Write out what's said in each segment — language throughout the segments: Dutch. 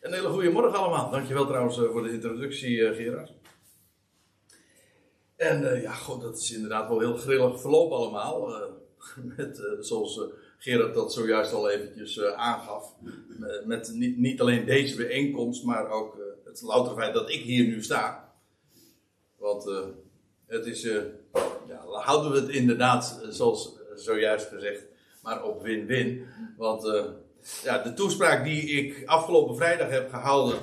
Een hele goede morgen allemaal. Dankjewel trouwens eh, voor de introductie, eh, Gerard. En uh, ja, god, dat is inderdaad wel heel grillig verloop allemaal. Met, zoals Gerard dat zojuist al eventjes aangaf. met niet, niet, alleen deze bijeenkomst, maar ook het louter feit dat ik hier nu sta. Want het is, ja, houden we het inderdaad, zoals zojuist gezegd, maar op win-win. Want ja, de toespraak die ik afgelopen vrijdag heb gehouden,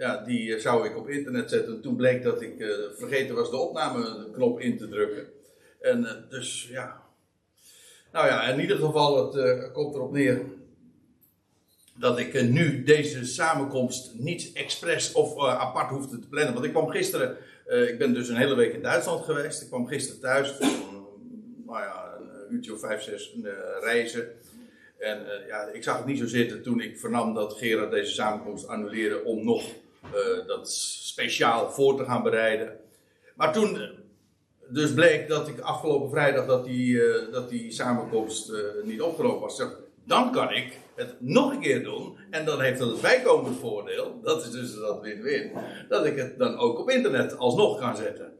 ja, die eh, zou ik op internet zetten. Toen bleek dat ik uh, vergeten was de opnameknop in te drukken. En uh, dus ja. Nou ja, in ieder geval, het komt erop neer dat ik nu deze samenkomst niet expres of apart hoefde te plannen. Want ik kwam gisteren, ik ben dus een hele week in Duitsland geweest. Ik kwam gisteren thuis, nou ja, een uurtje of vijf, zes reizen. En uh, ja, ik zag het niet zo zitten toen ik vernam dat Gerard deze samenkomst annuleerde om nog uh, dat speciaal voor te gaan bereiden. Maar toen uh, dus bleek dat ik afgelopen vrijdag dat die, dat die samenkomst niet opgelopen was. Zeg, dan kan ik het nog een keer doen. En dan heeft dat het bijkomend voordeel, dat is dus dat win-win, dat ik het dan ook op internet alsnog kan zetten.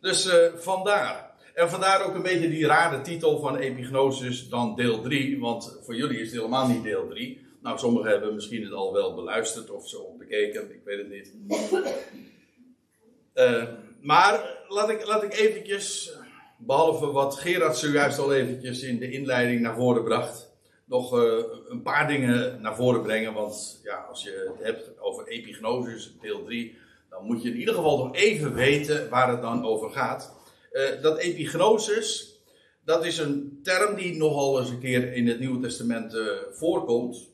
Dus vandaar. En vandaar ook een beetje die rare titel van Epignosis dan deel 3. Want voor jullie is het helemaal niet deel 3. Nou, sommigen hebben misschien het al wel beluisterd of zo bekeken. Ik weet het niet. Uh, maar laat ik, laat ik eventjes, behalve wat Gerard zojuist al eventjes in de inleiding naar voren bracht, nog uh, een paar dingen naar voren brengen. Want ja, als je het hebt over epignosis, deel 3, dan moet je in ieder geval nog even weten waar het dan over gaat. Uh, dat epignosis, dat is een term die nogal eens een keer in het Nieuwe Testament uh, voorkomt.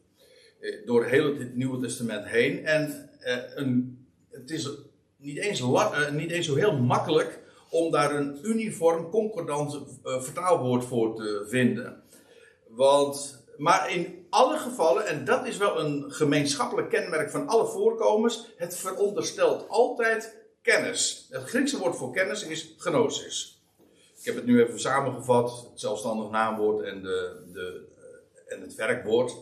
Uh, door heel het Nieuwe Testament heen. En een, het is niet eens, niet eens zo heel makkelijk om daar een uniform, concordant vertaalwoord voor te vinden. Want, maar in alle gevallen, en dat is wel een gemeenschappelijk kenmerk van alle voorkomens, het veronderstelt altijd kennis. Het Griekse woord voor kennis is gnosis. Ik heb het nu even samengevat, het zelfstandig naamwoord en, de, de, eh, en het werkwoord.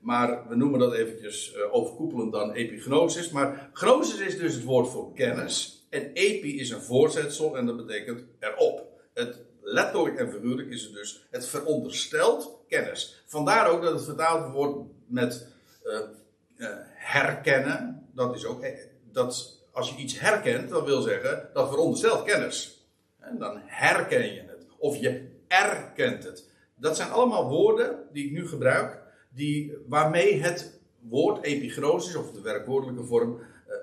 Maar we noemen dat eventjes uh, overkoepelend dan epignosis. Maar gnosis is dus het woord voor kennis. En epi is een voorzetsel en dat betekent erop. Het letterlijk en figuurlijk is het dus het verondersteld kennis. Vandaar ook dat het vertaald wordt met uh, herkennen. Dat is ook dat als je iets herkent, dat wil zeggen dat veronderstelt kennis. En dan herken je het. Of je erkent het. Dat zijn allemaal woorden die ik nu gebruik, die, waarmee het woord epigrosis, of de werkwoordelijke vorm, uh,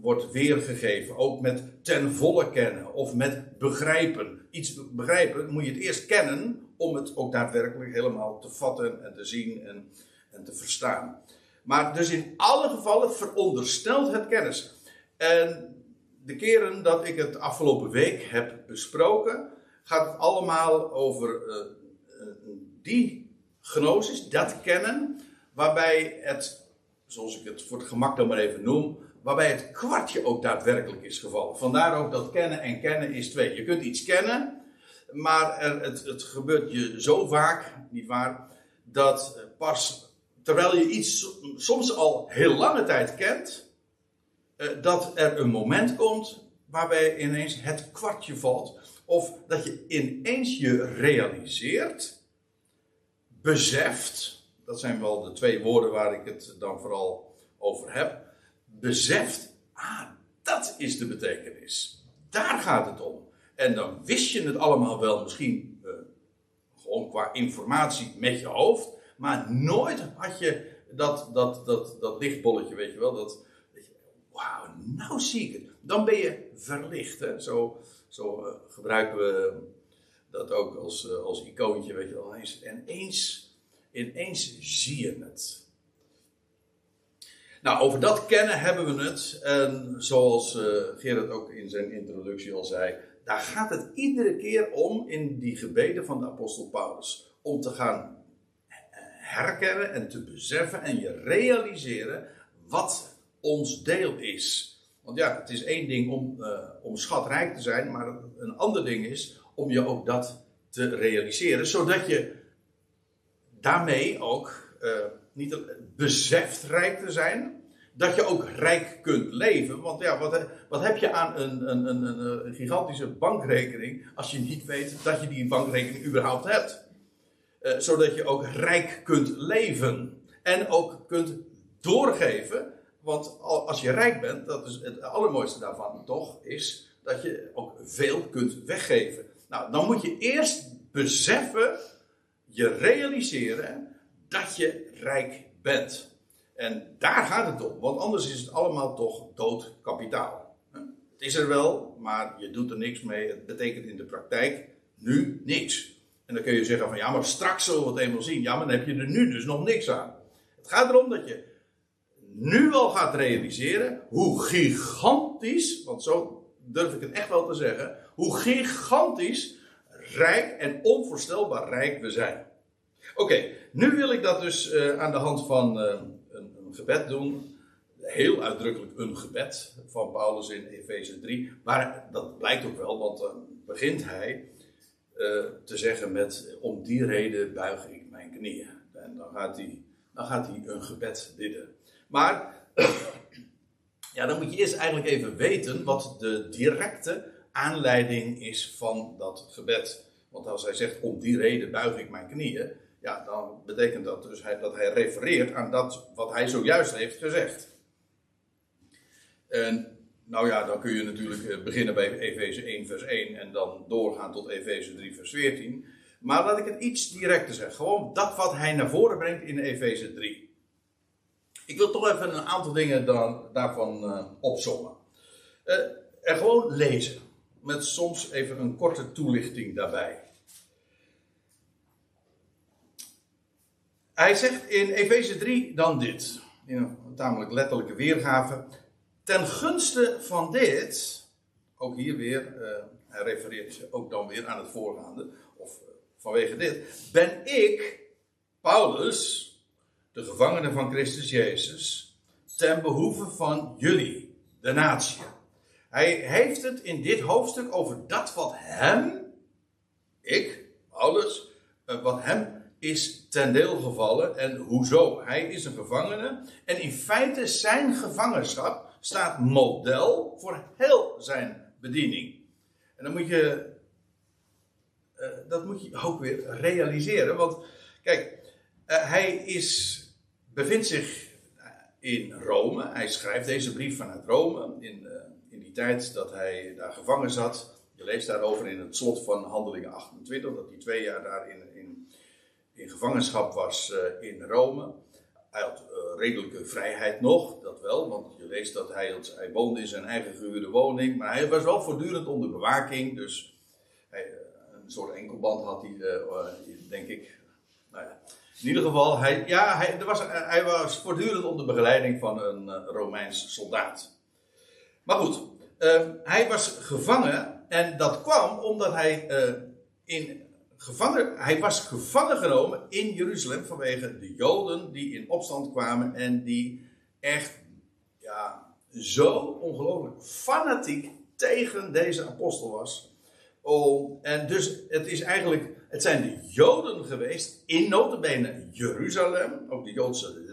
wordt weergegeven. Ook met ten volle kennen of met begrijpen. Iets begrijpen moet je het eerst kennen om het ook daadwerkelijk helemaal te vatten en te zien en, en te verstaan. Maar dus in alle gevallen veronderstelt het kennis. En de keren dat ik het afgelopen week heb besproken, gaat het allemaal over uh, die gnosis, dat kennen, waarbij het, zoals ik het voor het gemak dan maar even noem, waarbij het kwartje ook daadwerkelijk is gevallen. Vandaar ook dat kennen en kennen is twee. Je kunt iets kennen, maar er, het, het gebeurt je zo vaak, niet waar, dat pas terwijl je iets soms al heel lange tijd kent, dat er een moment komt waarbij ineens het kwartje valt. Of dat je ineens je realiseert, beseft, dat zijn wel de twee woorden waar ik het dan vooral over heb. Beseft, ah, dat is de betekenis. Daar gaat het om. En dan wist je het allemaal wel, misschien uh, gewoon qua informatie met je hoofd, maar nooit had je dat, dat, dat, dat lichtbolletje, weet je wel, dat, nou zie ik het. Dan ben je verlicht. Hè? Zo, zo uh, gebruiken we dat ook als, uh, als icoontje, weet je wel. En ineens, ineens zie je het. Nou, over dat kennen hebben we het. En zoals uh, Gerard ook in zijn introductie al zei, daar gaat het iedere keer om in die gebeden van de apostel Paulus. Om te gaan herkennen en te beseffen en je realiseren wat ons deel is. Want ja, het is één ding om, uh, om schatrijk te zijn, maar een ander ding is om je ook dat te realiseren, zodat je daarmee ook uh, niet beseft rijk te zijn, dat je ook rijk kunt leven. Want ja, wat, wat heb je aan een, een, een, een, gigantische bankrekening als je niet weet dat je die bankrekening überhaupt hebt? Uh, zodat je ook rijk kunt leven en ook kunt doorgeven. Want als je rijk bent, dat is het allermooiste daarvan toch, is dat je ook veel kunt weggeven. Nou, dan moet je eerst beseffen, je realiseren dat je rijk bent. En daar gaat het om, want anders is het allemaal toch dood kapitaal. Het is er wel, maar je doet er niks mee. Het betekent in de praktijk nu niks. En dan kun je zeggen van ja, maar straks zullen we het eenmaal zien. Ja, maar dan heb je er nu dus nog niks aan. Het gaat erom dat je nu al gaat realiseren hoe gigantisch, want zo durf ik het echt wel te zeggen, hoe gigantisch rijk en onvoorstelbaar rijk we zijn. Oké, nu wil ik dat dus uh, aan de hand van uh, een, een, gebed doen. Heel uitdrukkelijk een gebed van Paulus in Efeze 3. Maar dat blijkt ook wel, want dan begint hij uh, te zeggen met: Om die reden buig ik mijn knieën. En dan gaat hij, dan gaat hij een gebed bidden. Maar ja, dan moet je eerst eigenlijk even weten wat de directe aanleiding is van dat gebed. Want als hij zegt, om die reden buig ik mijn knieën, ja, dan betekent dat dus hij, dat hij refereert aan dat wat hij zojuist heeft gezegd. En nou ja, dan kun je natuurlijk eh, beginnen bij Efeze 1 vers 1 en dan doorgaan tot Efeze 3 vers 14. Maar laat ik het iets directer zeggen. Gewoon dat wat hij naar voren brengt in Efeze 3. Ik wil toch even een aantal dingen dan, daarvan uh, opzommen. En gewoon lezen. Met soms even een korte toelichting daarbij. Hij zegt in Efeze 3 dan dit. In een tamelijk letterlijke weergave. Ten gunste van dit. Ook hier weer. Uh, hij refereert ook dan weer aan het voorgaande. Of vanwege dit. Ben ik, Paulus de gevangenen van Christus Jezus, ten behoeve van jullie, de natie. Hij heeft het in dit hoofdstuk over dat wat hem, ik, Paulus, eh, wat hem is ten deel gevallen en hoezo. Hij is een gevangene en in feite zijn gevangenschap staat model voor heel zijn bediening. En dan moet je, uh, dat moet je ook weer realiseren, want kijk, uh, hij is bevindt zich eh, in Rome. Hij schrijft deze brief vanuit Rome in, eh, in die tijd dat hij daar gevangen zat. Je leest daarover in het slot van Handelingen 28, dat hij twee jaar daar in, in, in gevangenschap was uh, in Rome. Hij had redelijke vrijheid nog, dat wel, want je leest dat hij, hij woonde in zijn eigen gehuurde woning, maar hij was wel voortdurend onder bewaking, dus hij, een soort enkelband had hij, denk ik. Nou ja. In ieder geval, hij, ja, hij, er was, hij was voortdurend onder begeleiding van een uh, Romeins soldaat. Maar goed, uh, hij was gevangen en dat kwam omdat hij uh, in gevangen, hij was gevangen genomen in Jeruzalem vanwege de Joden die in opstand kwamen en die echt ja, zo ongelooflijk fanatiek tegen deze apostel was. En dus het is eigenlijk het zijn de Joden geweest, in notabene Jeruzalem, ook de Joodse uh,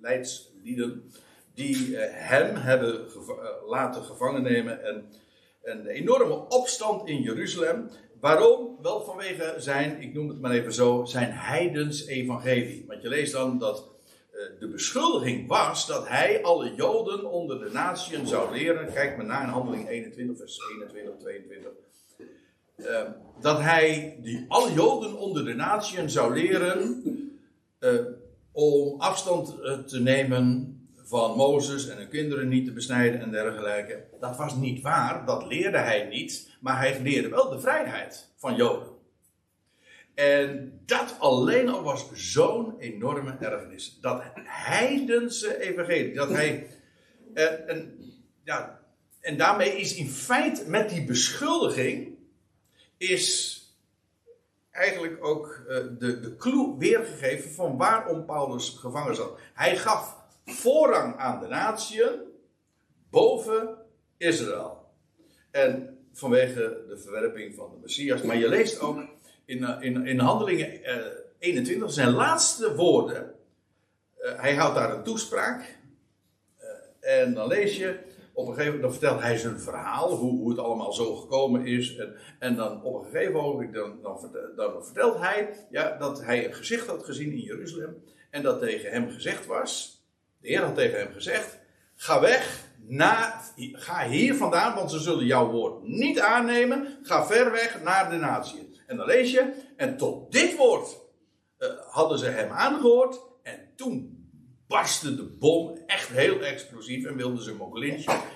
leidslieden, die uh, hem hebben uh, laten gevangen nemen. En een enorme opstand in Jeruzalem. Waarom? Wel vanwege zijn, ik noem het maar even zo, zijn heidens evangelie. Want je leest dan dat de beschuldiging was dat hij alle Joden onder de natieën zou leren. Kijk maar naar in handeling 21, vers 21, 22. Ehm, dat hij die alle Joden onder de natieën zou leren uh, om afstand eh, te nemen van Mozes en hun kinderen niet te besnijden en dergelijke. Dat was niet waar, dat leerde hij niet, maar hij leerde wel de vrijheid van Joden. En dat alleen al was zo'n enorme ergernis. Dat heidense evangelie, dat hij. Uh, en, ja, en daarmee is in feite met die beschuldiging is eigenlijk ook uh, de, de clue weergegeven van waarom Paulus gevangen zat. Hij gaf voorrang aan de natieën boven Israël. En vanwege de verwerping van de Messias. Maar je leest ook in, uh, in, in Handelingen uh, 21 zijn laatste woorden. hij houdt daar een toespraak En dan lees je, op een gegeven moment dan vertelt hij zijn verhaal, hoe, hoe het allemaal zo gekomen is. En, en dan op een gegeven moment dan, dan, vertelt, hij ja, dat hij een gezicht had gezien in Jeruzalem. En dat tegen hem gezegd was, de Heer had tegen hem gezegd, ga weg, na, ga hier vandaan, want ze zullen jouw woord niet aannemen. Ga ver weg naar de natie. En dan lees je, en tot dit woord uh, hadden ze hem aangehoord. En toen barstte de bom echt heel explosief en wilden ze hem ook.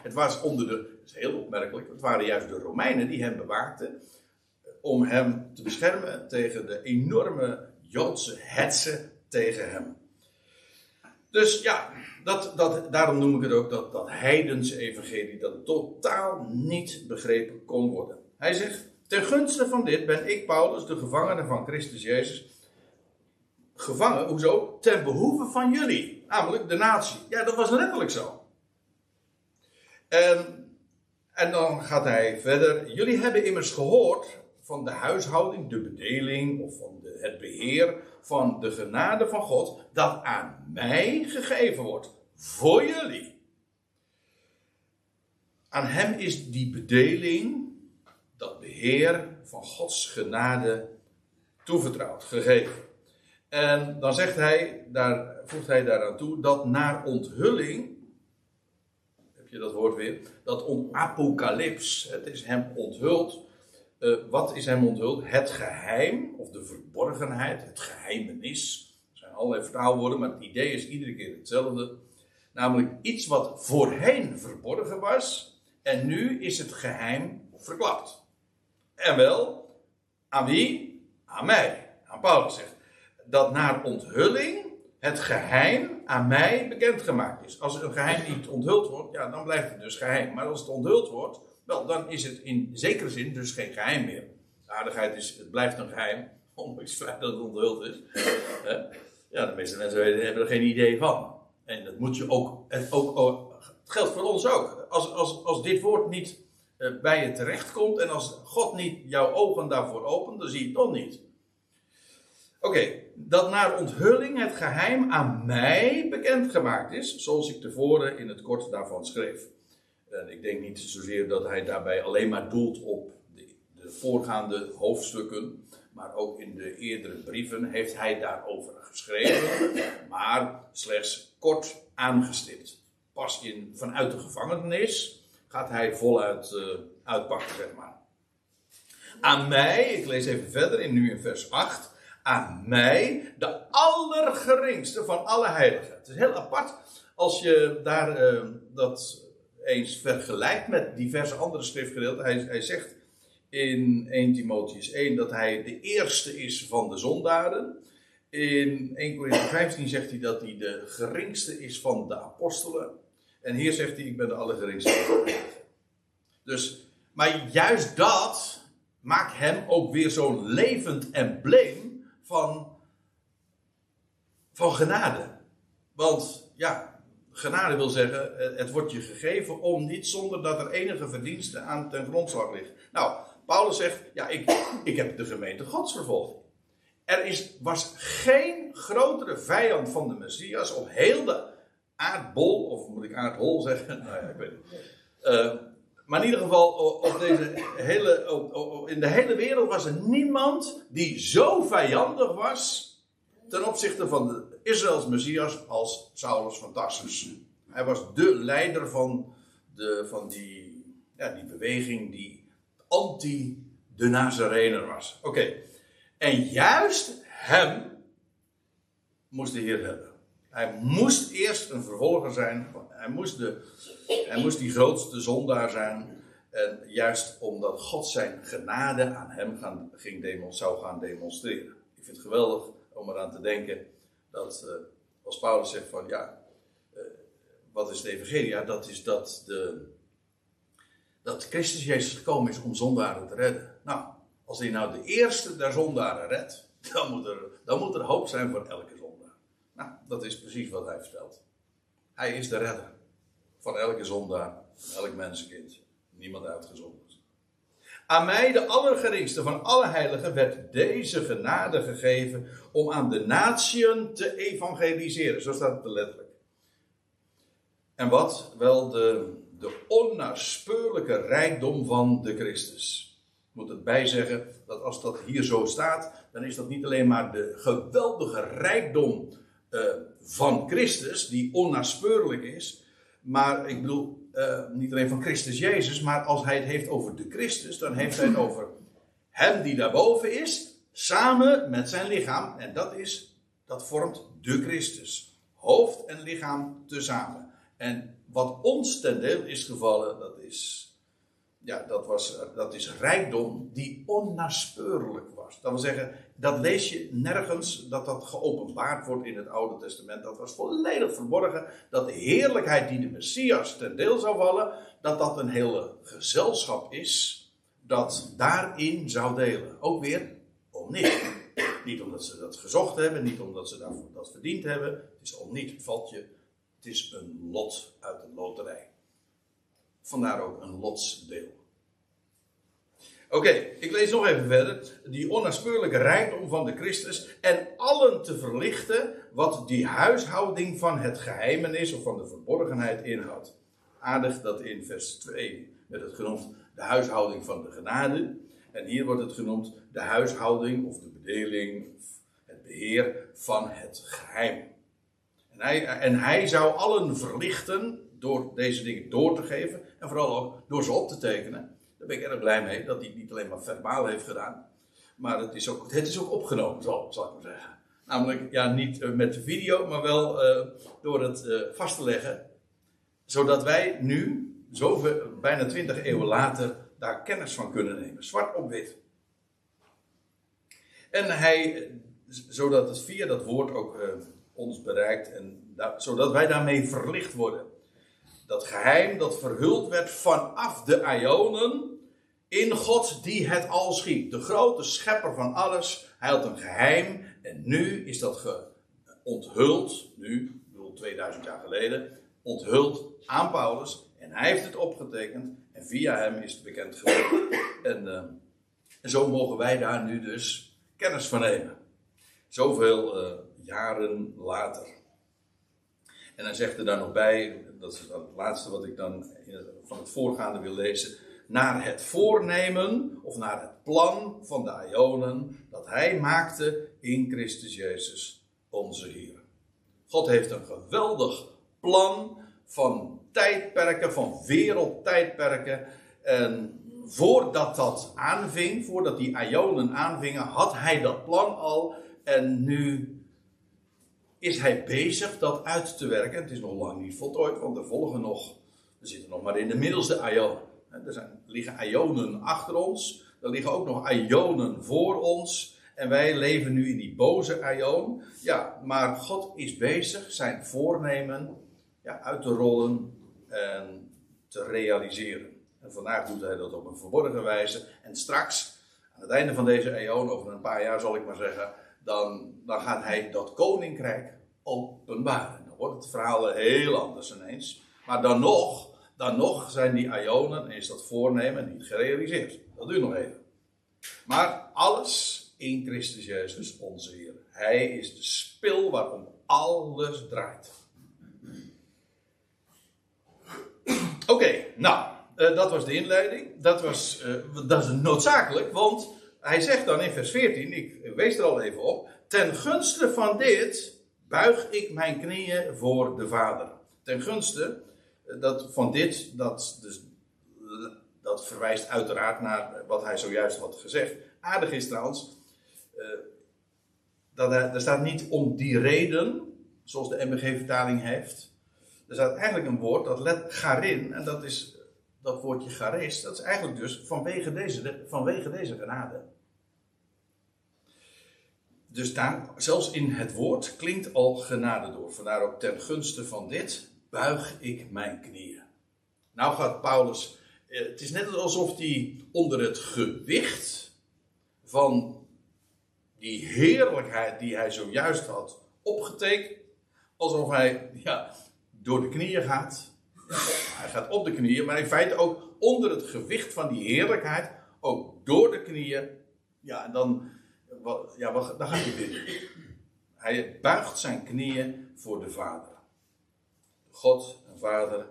Het was onder de, dat is heel opmerkelijk, het waren juist de Romeinen die hem bewaakten. Om hem te beschermen tegen de enorme Joodse hetze tegen hem. Dus ja, dat, dat, daarom noem ik het ook dat, dat heidense evangelie dat totaal niet begrepen kon worden. Hij zegt, ten gunste van dit ben ik Paulus, de gevangene van Christus Jezus, gevangen, hoezo? Ten behoeve van jullie, namelijk de natie. Ja, dat was letterlijk zo. En, en dan gaat hij verder, jullie hebben immers gehoord van de huishouding, de bedeling of van de, het beheer van de genade van God, dat aan mij gegeven wordt voor jullie. Aan hem is die bedeling, dat beheer van Gods genade toevertrouwd, gegeven. En dan zegt hij, daar, voegt hij daaraan toe, dat naar onthulling, heb je dat woord weer, dat on apocalyps, het is hem onthuld. Uh, wat is hem onthuld? Het geheim, of de verborgenheid, het geheimenis. Er zijn allerlei vertaalwoorden, maar het idee is iedere keer hetzelfde. Namelijk iets wat voorheen verborgen was. En nu is het geheim verklapt. En wel, aan wie? Aan mij. Aan Paulus zegt. Dat naar onthulling het geheim aan mij bekendgemaakt is. Als een geheim niet onthuld wordt, ja, dan blijft het dus geheim. Maar als het onthuld wordt, wel, dan is het in zekere zin dus geen geheim meer. Aardigheid is, het blijft een geheim, ondanks het dat het onthuld is. ja, de meeste mensen hebben er geen idee van. En dat moet je ook, ook, het geldt voor ons ook. Als, als, als dit woord niet uh, bij je terechtkomt en als God niet jouw ogen daarvoor opent, dan zie je het nog niet. Oké, dat naar onthulling het geheim aan mij bekendgemaakt is, zoals ik tevoren in het kort daarvan schreef. En ik denk niet zozeer dat hij daarbij alleen maar doelt op de, de voorgaande hoofdstukken, maar ook in de eerdere brieven heeft hij daarover geschreven, maar slechts kort aangestipt. Pas in, vanuit de gevangenis gaat hij voluit uh, uitpakken, zeg maar. Aan mij, ik lees even verder, in, nu in vers 8. Aan mij, de allergeringste van alle heiligen. Het is heel apart als je daar uh, dat eens vergelijkt met diverse andere schriftgedeelten. Hij, hij zegt in 1 Timotheus 1 dat hij de eerste is van de zondaren. In 1 Corinthië 15 zegt hij dat hij de geringste is van de apostelen. En hier zegt hij: Ik ben de allergeringste. Dus, maar juist dat maakt hem ook weer zo'n levend embleem van, van genade. Want ja, genade wil zeggen: het wordt je gegeven om niet zonder dat er enige verdienste aan ten grondslag ligt. Nou, Paulus zegt: Ja, ik, ik heb de gemeente Gods vervolgd. Er is, was geen grotere vijand van de Messias op heel de aardbol, of moet ik aardhol zeggen? Nou ja, ik weet het. Uh, maar in ieder geval, op deze hele, in de hele wereld was er niemand die zo vijandig was ten opzichte van de Israëls Messias als Saulus van Tarsus. Hij was de leider van, de, van die, ja, die beweging die anti de Nazarener was. Oké. En juist hem moest de Heer hebben. Hij moest eerst een vervolger zijn. Hij moest, de, hij moest die grootste zondaar zijn. En juist omdat God zijn genade aan hem gaan, ging zou gaan demonstreren. Ik vind het geweldig om eraan te denken dat uh, als Paulus zegt van ja, uh, wat is het evangelie? Ja, dat is dat, de, dat Christus Jezus gekomen is om zondaren te redden. Nou, als hij nou de eerste der zondaren redt, dan moet, er, dan moet er hoop zijn voor elke zondaar. Nou, dat is precies wat hij vertelt. Hij is de redder van elke zondaar, elk mensenkind. Niemand uitgezonderd. Aan mij, de allergeringste van alle heiligen, werd deze genade gegeven om aan de natieën te evangeliseren. Zo staat het letterlijk. En wat? Wel de, de onnaspeurlijke rijkdom van de Christus. Ik moet het bijzeggen dat als dat hier zo staat, dan is dat niet alleen maar de geweldige rijkdom uh, van Christus, die onnaspeurlijk is. Maar ik bedoel, uh, niet alleen van Christus Jezus, maar als hij het heeft over de Christus, dan heeft hij het over hem die daarboven is, samen met zijn lichaam. En dat is, dat vormt de Christus. Hoofd en lichaam tezamen. En wat ons ten deel is gevallen, dat is, ja, dat, was, dat is rijkdom die onnaspeurlijk was. Dat wil zeggen, dat lees je nergens dat dat geopenbaard wordt in het Oude Testament. Dat was volledig verborgen. Dat de heerlijkheid die de Messias ten deel zou vallen, dat dat een hele gezelschap is dat daarin zou delen. Ook weer om niet. Niet omdat ze dat gezocht hebben, niet omdat ze daarvoor dat verdiend hebben. Het is om niet. Valt je het is een lot uit de loterij. Vandaar ook een lotsdeel. Oké, ik lees nog even verder. Die onnaspeurlijke rijkdom van de Christus. En allen te verlichten wat die huishouding van het geheimenis of van de verborgenheid inhoudt. Aardig dat in vers 2 werd het genoemd de huishouding van de genade. En hier wordt het genoemd de huishouding of de bedeling, het beheer van het geheim. En hij, en hij zou allen verlichten door deze dingen door te geven en vooral ook door ze op te tekenen. Ben ik erg blij mee dat hij het niet alleen maar verbaal heeft gedaan, maar het is ook, het is ook opgenomen, zal, zal ik maar zeggen. Namelijk, ja, niet eh, met de video, maar wel uh, door het uh, vast te leggen. Zodat wij nu, zoveel, bijna twintig eeuwen later, daar kennis van kunnen nemen. Zwart op wit. En hij, zodat het via dat woord ook ons bereikt en zodat wij daarmee verlicht worden. Dat geheim dat verhuld werd vanaf de Ionen in God die het al schiep. De grote schepper van alles. Hij had een geheim en nu is dat onthuld, nu, ik bedoel 2000 jaar geleden, onthuld aan Paulus. En hij heeft het opgetekend en via hem is het bekend geworden. En, uh, en zo mogen wij daar nu dus kennis van nemen. Zoveel uh, jaren later. En dan zegt er dan nog bij, dat is het laatste wat ik dan van het voorgaande wil lezen. Naar het voornemen of naar het plan van de Ionen dat hij maakte in Christus Jezus, onze Heer. God heeft een geweldig plan van tijdperken, van wereldtijdperken. En voordat dat aanving, voordat die Ionen aanvingen, had hij dat plan al. En nu is hij bezig dat uit te werken. Het is nog lang niet voltooid, want er volgen nog. We zitten nog maar in de middelste Ionen. Er zijn, liggen Ionen achter ons. Er liggen ook nog Ionen voor ons. En wij leven nu in die boze Ion. Ja, maar God is bezig zijn voornemen ja, uit te rollen en te realiseren. En vandaag doet hij dat op een verborgen wijze. En straks, aan het einde van deze eeuw, over een paar jaar zal ik maar zeggen, dan, dan gaat hij dat koninkrijk openbaren. Dan wordt het verhaal heel anders ineens. Maar dan nog, dan nog zijn die ionen en is dat voornemen niet gerealiseerd. Dat duurt nog even. Maar alles in Christus Jezus, onze Heer. Hij is de spil waarom alles draait. Oké, nou, uh, dat was de inleiding. Dat, was, uh, dat is noodzakelijk, want hij zegt dan in vers 14, ik wees er al even op. Ten gunste van dit buig ik mijn knieën voor de Vader. Ten gunste dat, van dit, dat, dus, dat verwijst uiteraard naar wat hij zojuist had gezegd. Aardig is trouwens, dat er, er staat niet om die reden, zoals de MBG-vertaling heeft. Er staat eigenlijk een woord dat let garin, en dat is dat woordje garis, dat is eigenlijk dus vanwege deze, vanwege deze genade. Dus daar, zelfs in het woord klinkt al genade door. Vandaar ook ten gunste van dit buig ik mijn knieën. Nou gaat Paulus, eh, het is net alsof hij onder het gewicht van die heerlijkheid die hij zojuist had opgetekend, alsof hij ja, door de knieën gaat. Hij gaat op de knieën, maar in feite ook onder het gewicht van die heerlijkheid, ook door de knieën. Ja, dan, ja, dan gaat hij binnen. Hij buigt zijn knieën voor de Vader. God en Vader,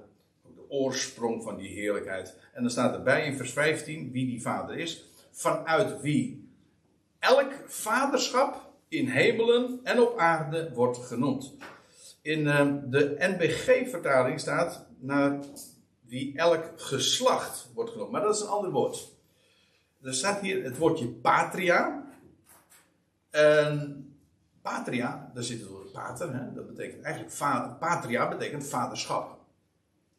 de oorsprong van die heerlijkheid. En dan staat erbij in vers 15 wie die Vader is, vanuit wie elk vaderschap in hemelen en op aarde wordt genoemd. In uh, de NBG-vertaling staat naar wie elk geslacht wordt genoemd. Maar dat is een ander woord. Er staat hier het woordje patria. En patria, daar zit het Hè? Dat betekent eigenlijk vader. Patria betekent vaderschap.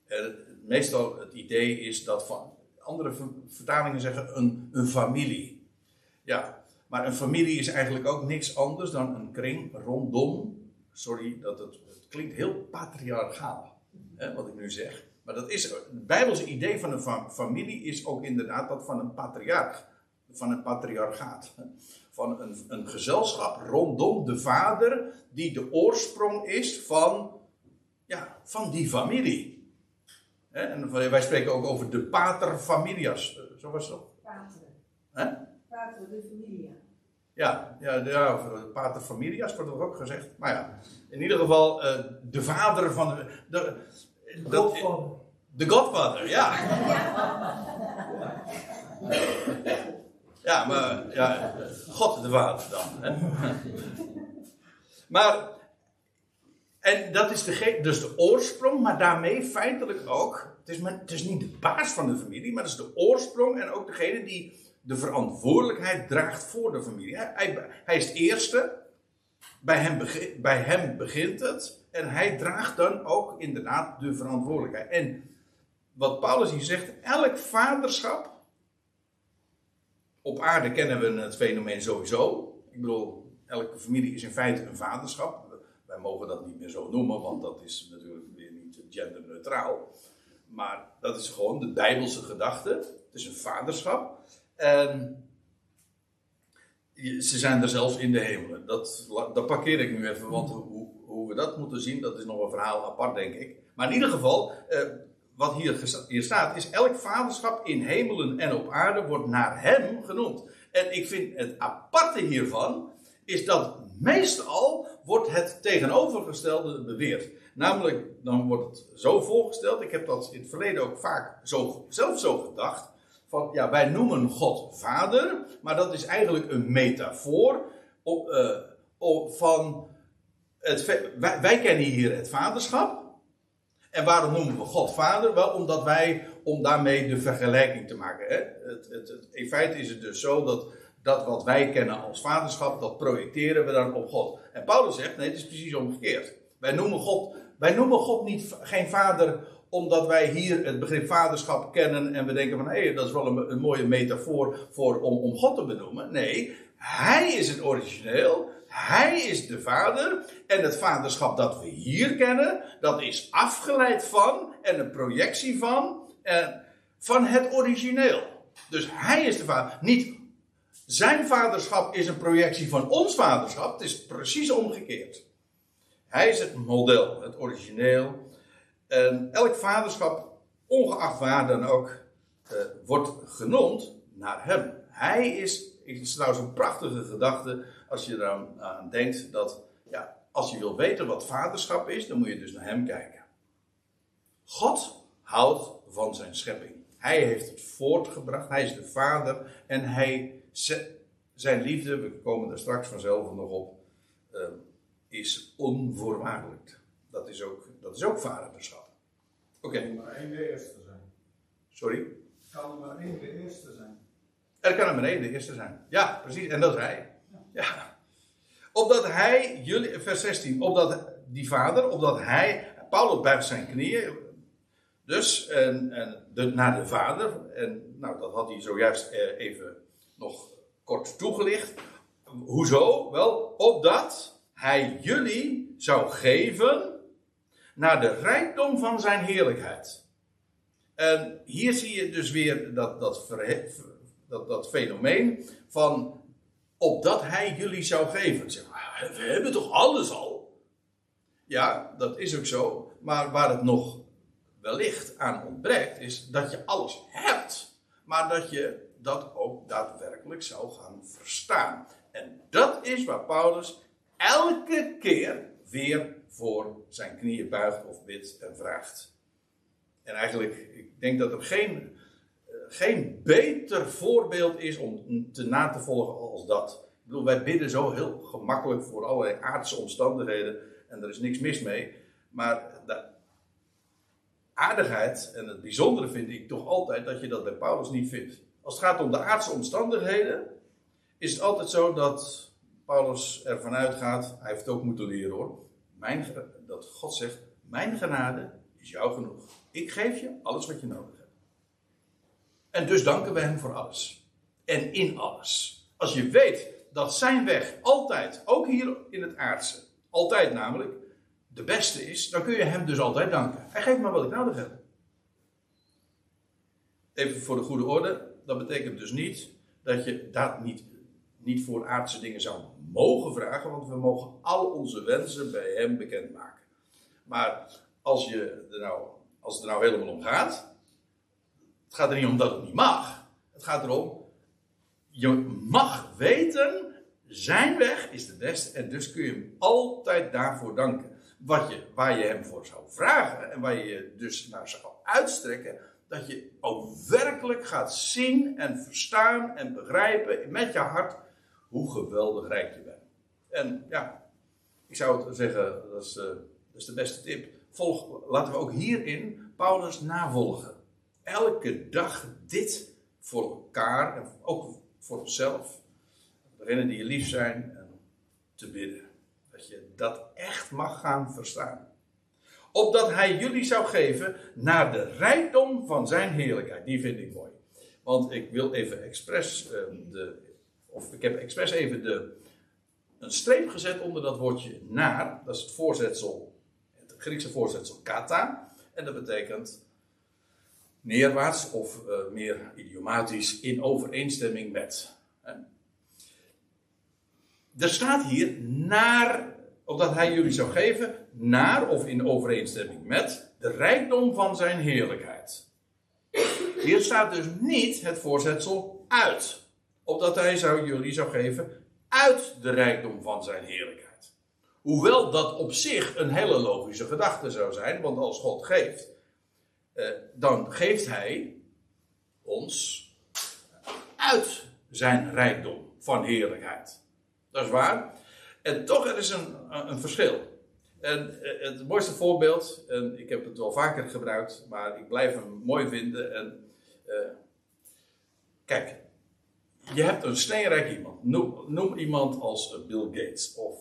En meestal het idee is dat van andere vertalingen zeggen een, een familie. Ja, maar een familie is eigenlijk ook niks anders dan een kring rondom. Sorry, dat het, het klinkt heel patriarchaal, hè, wat ik nu zeg. Maar dat is, het Bijbelse idee van een familie is ook inderdaad dat van een patriarch. Van een patriarchaat. Van een, een gezelschap rondom de vader, die de oorsprong is van, ja, van die familie. En wij spreken ook over de paterfamilias. Zo was het ook. Pater. Hè? Pater de familia. Ja, ja, ja paterfamilias wordt er ook gezegd. Maar ja, in ieder geval uh, de vader van de. de de Godfather. De Godfather, ja. Ja, maar ja, God de Vader dan. Hè? Maar, en dat is de, dus de oorsprong, maar daarmee feitelijk ook. Het is, maar, het is niet de baas van de familie, maar het is de oorsprong en ook degene die de verantwoordelijkheid draagt voor de familie. Hij, hij is het eerste. Bij hem, bij hem begint het. En hij draagt dan ook inderdaad de verantwoordelijkheid. En wat Paulus hier zegt, elk vaderschap. Op aarde kennen we het fenomeen sowieso. Ik bedoel, elke familie is in feite een vaderschap. Wij mogen dat niet meer zo noemen, want dat is natuurlijk weer niet genderneutraal. Maar dat is gewoon de Bijbelse gedachte. Het is een vaderschap. En ze zijn er zelfs in de hemelen. Dat, parkeer ik nu even, want hoe, hoe we dat moeten zien, dat is nog een verhaal apart, denk ik. Maar in ieder geval, eh, wat hier, hier staat, is elk vaderschap in hemelen en op aarde wordt naar hem genoemd. En ik vind het aparte hiervan, is dat meestal wordt het tegenovergestelde beweerd. Namelijk, dan wordt het zo voorgesteld, ik heb dat in het verleden ook vaak zo, zelf zo gedacht, van ja, wij noemen God vader, maar dat is eigenlijk een metafoor op, van het, wij, kennen hier het vaderschap. En waarom noemen we God vader? Wel omdat wij, om daarmee de vergelijking te maken. Hè? Het, het, in feite is het dus zo dat dat wat wij kennen als vaderschap, dat projecteren we dan op God. En Paulus zegt, nee, het is precies omgekeerd. Wij noemen God, wij noemen God niet, geen vader omdat wij hier het begrip vaderschap kennen en we denken van hé, hey, dat is wel een, een, mooie metafoor voor, om, om God te benoemen. Nee, hij is het origineel, hij is de vader en het vaderschap dat we hier kennen, dat is afgeleid van en een projectie van, eh, van het origineel. Dus hij is de vader. Niet zijn vaderschap is een projectie van ons vaderschap, het is precies omgekeerd. Hij is het model, het origineel. En elk vaderschap, ongeacht waar dan ook, uh, wordt genoemd naar hem. Hij is, is trouwens een prachtige gedachte als je eraan aan denkt dat, ja, als je wil weten wat vaderschap is, dan moet je dus naar hem kijken. God houdt van zijn schepping. Hij heeft het voortgebracht, hij is de vader en hij, zijn liefde, we komen daar straks vanzelf nog op, uh, is onvoorwaardelijk. Dat is ook, dat is ook vaderschap. Oké. Okay. Kan maar één de eerste zijn. Sorry? Kan er maar één de eerste zijn. Er kan er maar één de eerste zijn. Ja, precies. En dat is hij. Ja. Opdat hij, jullie, vers 16, opdat die vader, opdat hij, Paulus buigt zijn knieën, dus en, en de, naar de vader, en nou dat had hij zojuist eh, even nog kort toegelicht. Hoezo? Wel, opdat hij jullie zou geven naar de rijkdom van zijn heerlijkheid. En hier zie je dus weer dat, dat, dat, dat fenomeen van opdat hij jullie zou geven. Zeg, we hebben toch alles al? Ja, dat is ook zo. Maar waar het nog wellicht aan ontbreekt, is dat je alles hebt, maar dat je dat ook daadwerkelijk zou gaan verstaan. En dat is waar Paulus elke keer weer voor zijn knieën buigt of bidt en vraagt. En eigenlijk, ik denk dat er geen, geen beter voorbeeld is om te na te volgen als dat. Ik bedoel, wij bidden zo heel gemakkelijk voor allerlei aardse omstandigheden en er is niks mis mee. Maar de aardigheid en het bijzondere vind ik toch altijd dat je dat bij Paulus niet vindt. Als het gaat om de aardse omstandigheden, is het altijd zo dat Paulus ervan uitgaat, hij heeft het ook moeten leren hoor, mijn, dat God zegt, mijn genade is jou genoeg. Ik geef je alles wat je nodig hebt. En dus danken we hem voor alles. En in alles. Als je weet dat zijn weg altijd, ook hier in het aardse, altijd namelijk, de beste is, dan kun je hem dus altijd danken. Hij geeft me wat ik nodig heb. Even voor de goede orde, dat betekent dus niet dat je dat niet, niet voor aardse dingen zou mogen vragen, want we mogen al onze wensen bij hem bekendmaken. Maar als, je er nou, als het er nou helemaal om gaat, het gaat er niet om dat het niet mag. Het gaat erom, je mag weten, zijn weg is de beste en dus kun je hem altijd daarvoor danken. Wat je, waar je hem voor zou vragen en waar je je dus naar zou uitstrekken, dat je ook werkelijk gaat zien en verstaan en begrijpen met je hart hoe geweldig rijk je bent. En ja, ik zou het zeggen, dat is, uh, dat is de beste tip. Volg, laten we ook hierin Paulus navolgen. Elke dag dit voor elkaar en ook voor onszelf. Degenen die je lief zijn te bidden. Dat je dat echt mag gaan verstaan opdat hij jullie zou geven naar de rijkdom van zijn heerlijkheid. Die vind ik mooi. Want ik wil even expres ehm, de, of ik heb expres even de, een streep gezet onder dat woordje naar. Dat is het voorzetsel, het Griekse voorzetsel kata. En dat betekent neerwaarts of uh, meer idiomatisch in overeenstemming met. Hè. Er staat hier naar opdat hij jullie zou geven naar of in overeenstemming met de rijkdom van zijn heerlijkheid. Hier staat dus niet het voorzetsel uit, opdat hij zou jullie zou geven uit de rijkdom van zijn heerlijkheid. Hoewel dat op zich een hele logische gedachte zou zijn, want als God geeft, eh, dan geeft hij ons uit zijn rijkdom van heerlijkheid. Dat is waar. En toch, er is een, een verschil. En eh, het mooiste voorbeeld, en ik heb het wel vaker gebruikt, maar ik blijf hem mooi vinden. En, uh, kijk, je hebt een steenrijk iemand. Noem, iemand als Bill Gates of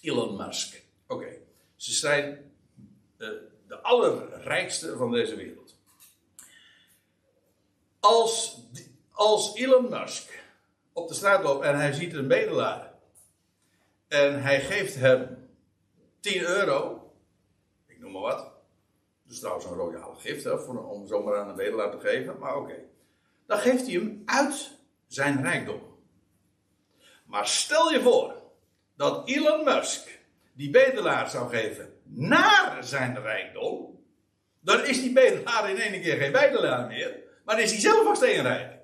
Elon Musk. Oké, ze zijn de allerrijkste van deze wereld. Als, als Elon Musk op de straat loopt en hij ziet een bedelaar en hij geeft hem 10 euro. Ik noem maar wat. Dat is trouwens een royale gift voor, om zomaar aan een bedelaar te geven. Maar oké. Dan geeft hij hem uit zijn rijkdom. Maar stel je voor dat Elon Musk die bedelaar zou geven naar zijn rijkdom. Dan is die bedelaar in één keer geen bedelaar meer. Maar is hij zelf ook steenrijk.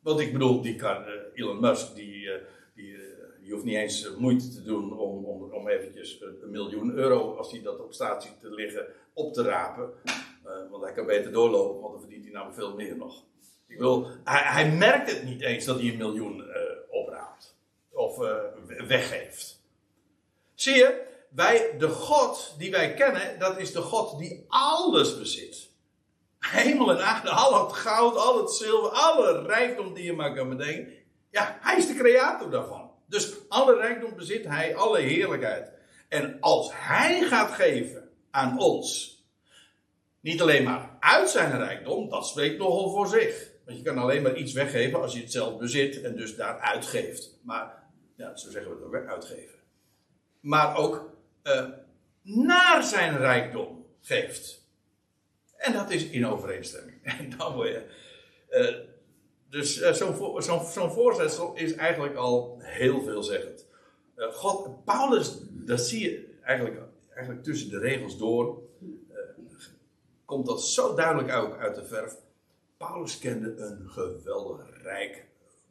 Want ik bedoel, die kan, uh, Elon Musk die, uh, die je hoeft niet eens eh, moeite te doen om, om, om eventjes een miljoen euro, als hij dat op staat ziet te liggen, op te rapen. Want hij kan beter doorlopen, want dan verdient hij namelijk veel meer nog. Ik wil, hij, hij merkt het niet eens dat hij een miljoen opraapt. Of weggeeft. Zie je, wij, de God die wij kennen, dat is de God die alles bezit. Hemel en aarde, al het goud, al het zilver, alle rijkdom die je maar kan bedenken. Ja, hij is de creator daarvan. Dus alle rijkdom bezit hij, alle heerlijkheid. En als hij gaat geven aan ons, niet alleen maar uit zijn rijkdom, dat spreekt nogal voor zich. Want je kan alleen maar iets weggeven als je het zelf bezit en dus daar uitgeeft. Maar, ja, zo zeggen we het ook, uitgeven. Maar ook uh, naar zijn rijkdom geeft. En dat is in overeenstemming. En dan word je. Uh, dus uh, zo'n zo voorzetsel is eigenlijk al heel veelzeggend. God, Paulus, dat zie je eigenlijk, eigenlijk tussen de regels door, komt dat zo duidelijk ook uit de verf. Paulus kende een geweldig rijk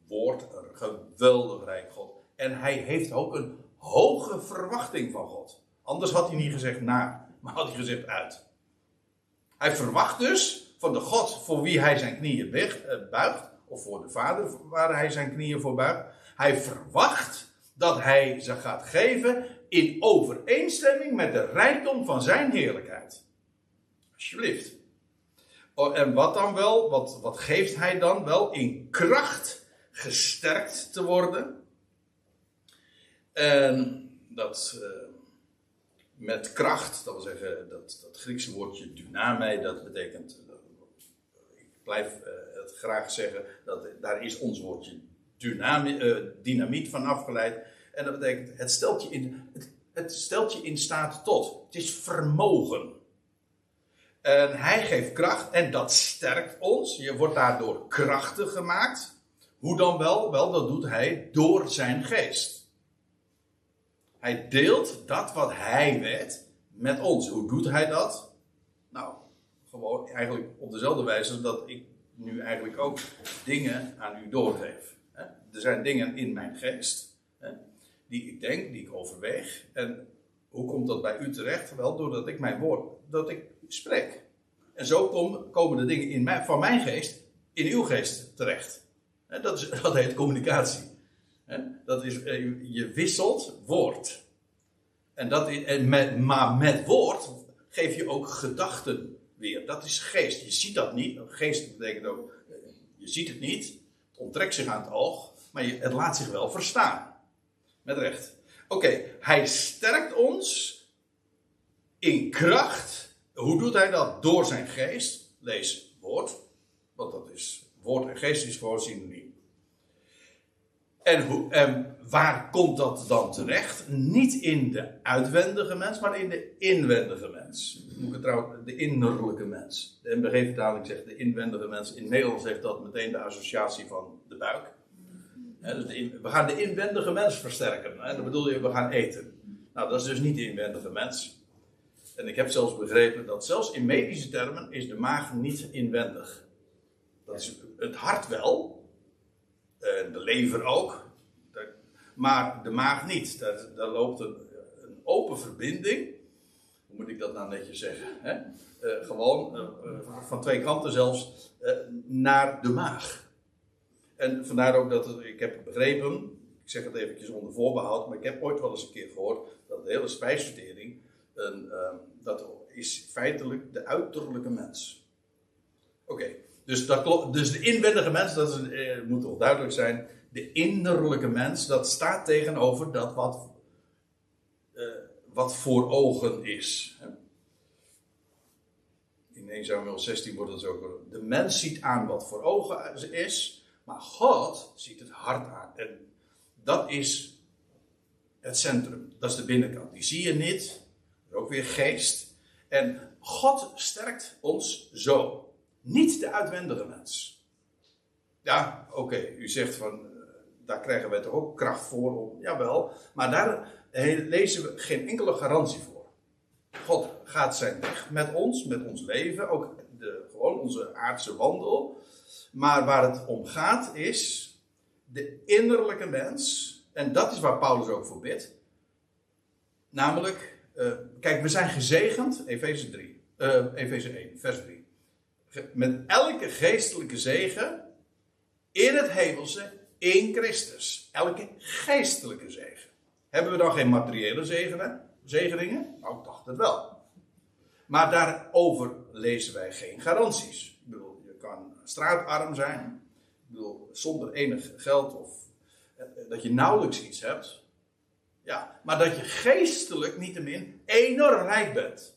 woord, een geweldig rijk God. En hij heeft ook een hoge verwachting van God. Anders had hij niet gezegd naar, maar had hij gezegd uit. Hij verwacht dus van de God voor wie hij zijn knieën eh, buigt, of voor de Vader waar hij zijn knieën voor buigt. Hij verwacht dat hij ze gaat geven in overeenstemming met de rijkdom van zijn heerlijkheid. Alsjeblieft. Oh, en wat dan wel? Wat, wat geeft hij dan wel? In kracht gesterkt te worden. En dat uh, met kracht, dat wil zeggen, dat, dat Griekse woordje dyname, dat betekent, ik blijf uh, het graag zeggen, dat, daar is ons woordje dynami, dynamiet van afgeleid. En dat betekent, het stelt, je in, het, het stelt je in staat tot. Het is vermogen. En hij geeft kracht en dat sterkt ons. Je wordt daardoor krachtig gemaakt. Hoe dan wel? Wel, dat doet hij door zijn geest. Hij deelt dat wat hij weet met ons. Hoe doet hij dat? Nou, gewoon eigenlijk op dezelfde wijze dat ik nu eigenlijk ook dingen aan u doorgeef. Er zijn dingen in mijn geest die ik denk, die ik overweeg. En hoe komt dat bij u terecht? Wel, doordat ik mijn woord, dat ik spreek. En zo komen de dingen in mijn, van mijn geest in uw geest terecht. Dat, is, dat heet communicatie. Dat is, eh, je wisselt woord. En dat en met, maar met woord geef je ook gedachten weer. Dat is geest. Je ziet dat niet. Geest betekent ook, eh, je ziet het niet. Het onttrekt zich aan het oog. Maar het laat zich wel verstaan. Met recht. Oké, hij sterkt ons in kracht. Hoe doet hij dat? Door zijn geest. Lees woord. Want dat is, woord en geest is gewoon synoniem. En, en waar komt dat dan terecht? Niet in de uitwendige mens, maar in de inwendige mens. Moet ik het trouwens, de innerlijke mens. De MBG-vertaling zegt de inwendige mens. In Nederlands heeft dat meteen de associatie van de buik. dus we gaan de inwendige mens versterken. He, dat bedoel je, we gaan eten. Nou, dat is dus niet de inwendige mens. En ik heb zelfs begrepen dat zelfs in medische termen is de maag niet inwendig. Dat is het hart wel, de lever ook. Maar de maag niet. Daar, loopt een, open verbinding. Hoe moet ik dat nou netjes zeggen? Hè? Uh, gewoon uh, van twee kanten zelfs naar de maag. En vandaar ook dat ik heb begrepen, ik zeg het eventjes onder voorbehoud, maar ik heb ooit wel eens een keer gehoord dat de hele spijsvertering, een, dat is feitelijk de uiterlijke mens. Oké, dus, dat, dus de inwendige mens, dat eh, moet toch duidelijk zijn. De innerlijke mens, dat staat tegenover dat wat, eh, wat voor ogen is. In 1 Samuel 16 wordt het zo. De mens ziet aan wat voor ogen is, maar God ziet het hart aan. En dat is het centrum. Dat is de binnenkant. Die zie je niet. Ook weer geest. En God sterkt ons zo. Niet de uitwendige mens. Ja, oké, u zegt van, eh, daar krijgen wij toch ook kracht voor. Om, jawel, maar daar lezen we geen enkele garantie voor. God gaat zijn weg met ons, met ons leven, ook de, gewoon onze aardse wandel. Maar waar het om gaat is de innerlijke mens, en dat is waar Paulus ook voor bidt. Namelijk, uh, kijk, we zijn gezegend, Efeze 3, uh, Efeze 1, vers 3 met elke geestelijke zegen in het hemelse in Christus. Elke geestelijke zegen. Hebben we dan geen materiële zegeningen? Nou, ik dacht het wel. Maar daarover lezen wij geen garanties. Ik bedoel, je kan straatarm zijn. Ik bedoel, zonder enig geld of eh, dat je nauwelijks iets hebt. Ja, maar dat je geestelijk niettemin enorm rijk bent.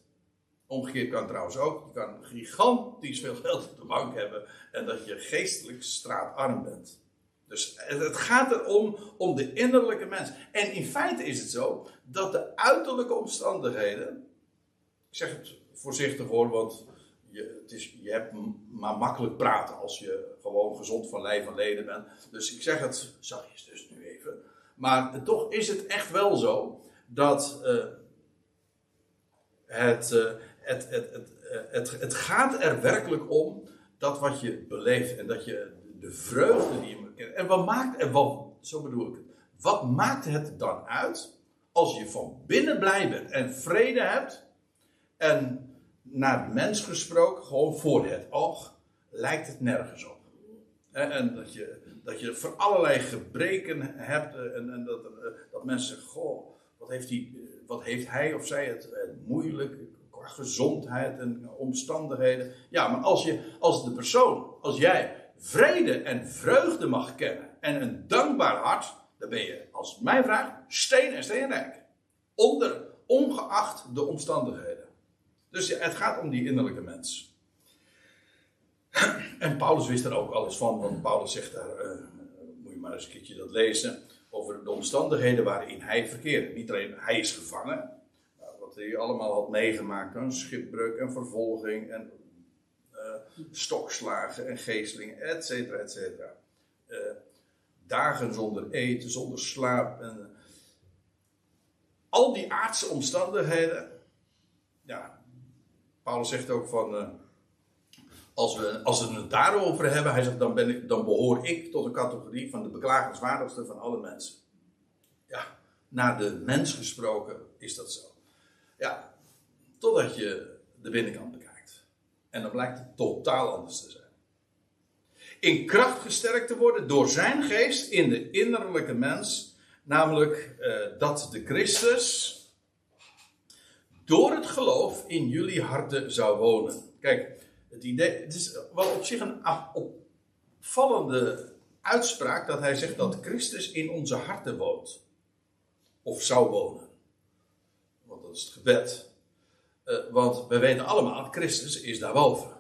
Omgekeerd kan trouwens ook. Je kan gigantisch veel geld op de bank hebben en dat je geestelijk straatarm bent. Dus het gaat erom om de innerlijke mens. En in feite is het zo dat de uiterlijke omstandigheden. Ik zeg het voorzichtig hoor, want je, het is, je hebt maar makkelijk praten als je gewoon gezond van lijf en leden bent. Dus ik zeg het zachtjes dus nu even. Maar toch is het echt wel zo dat uh, het, uh, het, het, het, het, het gaat er werkelijk om dat wat je beleeft en dat je de vreugde die je kent. En wat maakt, en wat, zo bedoel ik het, wat maakt het dan uit als je van binnen blij bent en vrede hebt, en naar mens gesproken, gewoon voor het oog, lijkt het nergens op. En, en dat, je, dat je voor allerlei gebreken hebt eh, en, en dat, eh, dat mensen zeggen, goh, wat heeft, hij, eh, wat heeft hij of zij het, het moeilijk gezondheid en omstandigheden. Ja, maar als, je, als de persoon, als jij vrede en vreugde mag kennen en een dankbaar hart, dan ben je, als het mij vraagt, steen en steenrijk. Onder, ongeacht de omstandigheden. Dus het gaat om die innerlijke mens. En Paulus wist er ook alles van, want Paulus zegt daar, uh, moet je maar eens een keertje dat lezen, over de omstandigheden waarin hij verkeerde. Niet alleen hij is gevangen, hij allemaal had meegemaakt, een schipbreuk en vervolging en uh, stokslagen en geestelingen, et cetera, et cetera. Uh, dagen zonder eten, zonder slaap. En, al die aardse omstandigheden. Ja, Paulus zegt ook van. Uh, als we, als we het daarover hebben, hij zegt, dan, ben ik, dan behoor ik tot de categorie van de beklagenswaardigste van alle mensen. Ja, naar de mens gesproken is dat zo. Ja, totdat je de binnenkant bekijkt. En dan blijkt het totaal anders te zijn. In kracht gesterkt te worden door zijn geest in de innerlijke mens. Namelijk uh, dat de Christus door het geloof in jullie harten zou wonen. Kijk, het idee, het is wel op zich een opvallende uitspraak dat hij zegt dat Christus in onze harten woont. Of zou wonen. Dat is het gebed. Uh, want we weten allemaal, Christus is daarboven.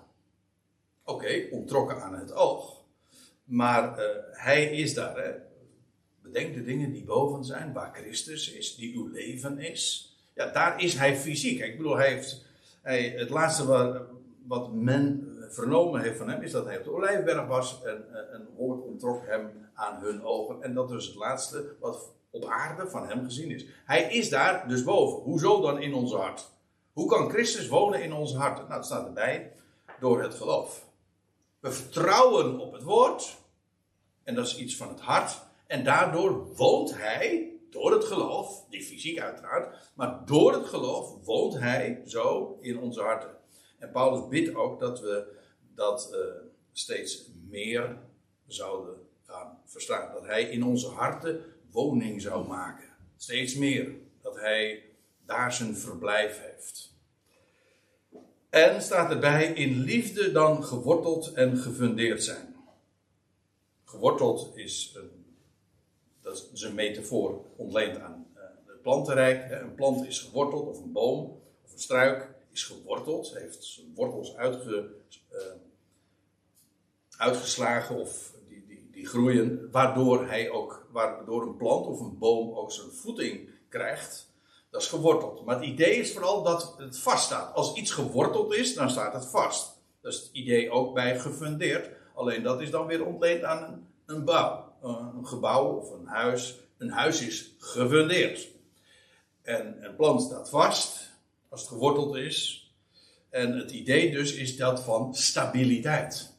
Oké, ontrokken aan het oog. Maar uh, hij is daar. Hè? Bedenk de dingen die boven zijn, waar Christus is, die uw leven is. Ja, daar is hij fysiek. Ik bedoel, hij heeft, hij, het laatste wat, men vernomen heeft van hem, is dat hij op de Olijfberg was en een wolk ontrok hem aan hun ogen. En dat is het laatste wat op aarde van hem gezien is. Hij is daar dus boven. Hoezo dan in ons hart? Hoe kan Christus wonen in onze harten? Nou, het staat erbij, door het geloof. We vertrouwen op het woord. En dat is iets van het hart. En daardoor woont hij, door het geloof, die fysiek uiteraard, maar door het geloof woont hij zo in onze harten. En Paulus bidt ook dat we dat uh, steeds meer zouden gaan verstaan. Dat hij in onze harten woning zou maken. Steeds meer. Dat hij daar zijn verblijf heeft. En staat erbij in liefde dan geworteld en gefundeerd zijn. Geworteld is een, dat is een metafoor ontleend aan uh, het plantenrijk. Een plant is geworteld, of een boom, of een struik is geworteld, heeft zijn wortels uitge, uh, uitgeslagen of die, groeien, waardoor, hij ook, waardoor een plant of een boom ook zijn voeting krijgt. Dat is geworteld. Maar het idee is vooral dat het vaststaat. Als iets geworteld is, dan staat het vast. Dat is het idee ook bij gefundeerd. Alleen dat is dan weer ontleend aan een, een bouw. Een gebouw of een huis. Een huis is gefundeerd. En een plant staat vast als het geworteld is. En het idee dus is dat van stabiliteit.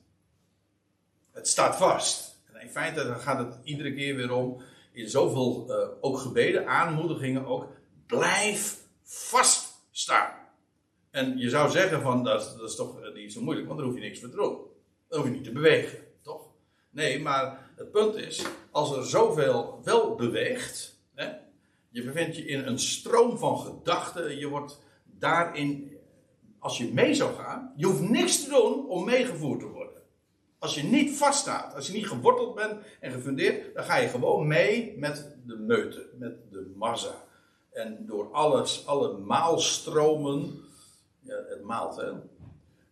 Het staat vast. In feite gaat het iedere keer weer om, in zoveel uh, ook gebeden, aanmoedigingen ook, blijf vaststaan. En je zou zeggen van, dat dat is toch niet zo moeilijk, want dan hoef je niks voor te doen. Dan hoef je niet te bewegen, toch? Nee, maar het punt is, als er zoveel wel beweegt, hè, je bevindt je in een stroom van gedachten, je wordt daarin, als je mee zou gaan, je hoeft niks te doen om meegevoerd te worden. Als je niet vaststaat, als je niet geworteld bent en gefundeerd, dan ga je gewoon mee met de meute, met de massa. En door alles, alle maalstromen, ja, het maalt hè,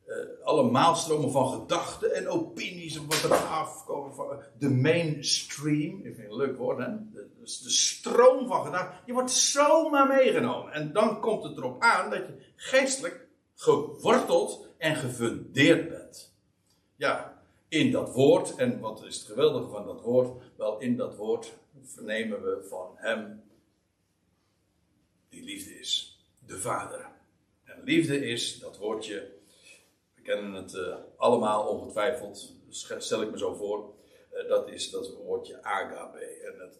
uh, alle maalstromen van gedachten en opinies en wat er afkomen van de mainstream, ik vind een leuk woord hè, de, dus de stroom van gedachten, je wordt zomaar meegenomen. En dan komt het erop aan dat je geestelijk geworteld en gefundeerd bent. Ja, in dat woord, en wat is het geweldige van dat woord? Wel, in dat woord vernemen we van hem die liefde is, de Vader. En liefde is, dat woordje kennen het uh, allemaal ongetwijfeld, stel ik me zo voor. Uh, dat is dat woordje agape. En het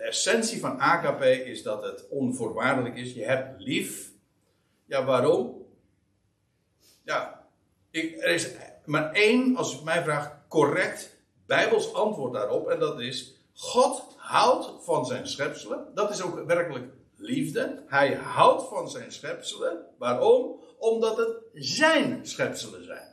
de essentie van AKP is dat het onvoorwaardelijk is. Je hebt lief. Ja, waarom? Ja, ik, er is maar één, als ik mij vraagt, correct Bijbels antwoord daarop. En dat is: God houdt van zijn schepselen. Dat is ook werkelijk liefde. Hij houdt van zijn schepselen. Waarom? Omdat het zijn schepselen zijn.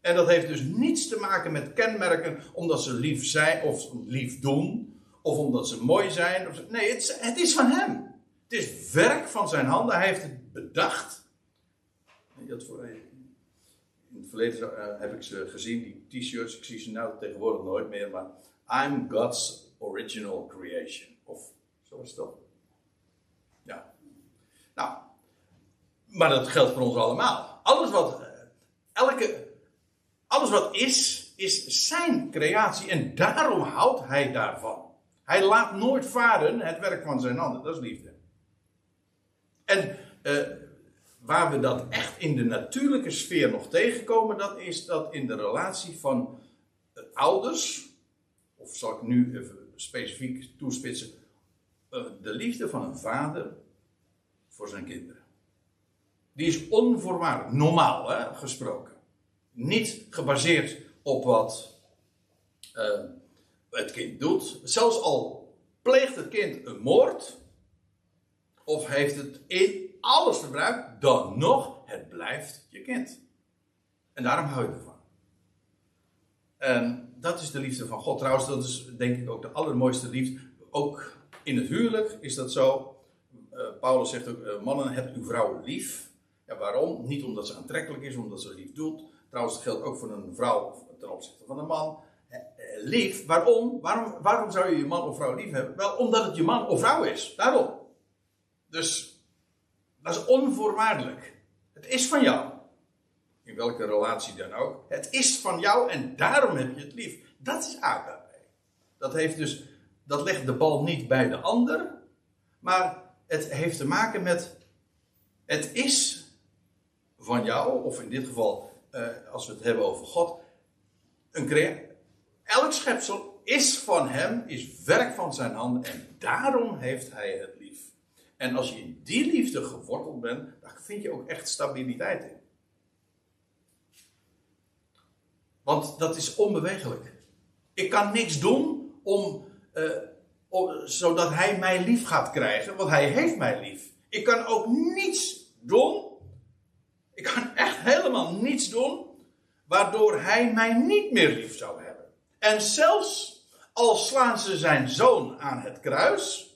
En dat heeft dus niets te maken met kenmerken omdat ze lief zijn of lief doen. Of omdat ze mooi zijn. Nee, het het is van hem. Het is werk van zijn handen. Hij heeft het bedacht. Dat voor, verleden eh, heb ik ze gezien, die t-shirts. Ik zie ze nou tegenwoordig nooit meer. Maar I'm God's original creation. Of zo is het? Ja. Nou. Maar dat geldt voor ons allemaal. Alles wat. eh, Elke alles wat is, is zijn creatie en daarom houdt hij daarvan. Hij laat nooit varen het werk van zijn handen, dat is liefde. En eh, waar we dat echt in de natuurlijke sfeer nog tegenkomen, dat is dat in de relatie van eh, ouders, of zal ik nu even specifiek toespitsen, eh, de liefde van een vader voor zijn kinderen. Die is onvoorwaardelijk, normaal hè, gesproken niet gebaseerd op wat uh, het kind doet. Zelfs al pleegt het kind een moord, of heeft het in alles verbruikt, dan nog, het blijft je kind. En daarom hou je ervan. En dat is de liefde van God. Trouwens, dat is denk ik ook de allermooiste liefde. Ook in het huwelijk is dat zo. Uh, Paulus zegt ook, uh, mannen, hebt uw vrouw lief. Ja, waarom? Niet omdat ze aantrekkelijk is, omdat ze lief doet. Trouwens, dat geldt ook voor een vrouw ten opzichte van een man. Lief, waarom? waarom? Waarom zou je je man of vrouw lief hebben? Wel, omdat het je man of vrouw is. Daarom. Dus, dat is onvoorwaardelijk. Het is van jou. In welke relatie dan ook. Het is van jou en daarom heb je het lief. Dat is AKP. Dat heeft dus, dat legt de bal niet bij de ander. Maar het heeft te maken met, het is van jou, of in dit geval uh, als we het hebben over God, een elk schepsel is van hem, is werk van zijn handen en daarom heeft hij het lief. En als je in die liefde geworteld bent, dan vind je ook echt stabiliteit in. Want dat is onbewegelijk. Ik kan niks doen om, uh, om, zodat hij mij lief gaat krijgen, want hij heeft mij lief. Ik kan ook niets doen. Ik kan echt helemaal niets doen waardoor hij mij niet meer lief zou hebben. En zelfs al slaan ze zijn zoon aan het kruis,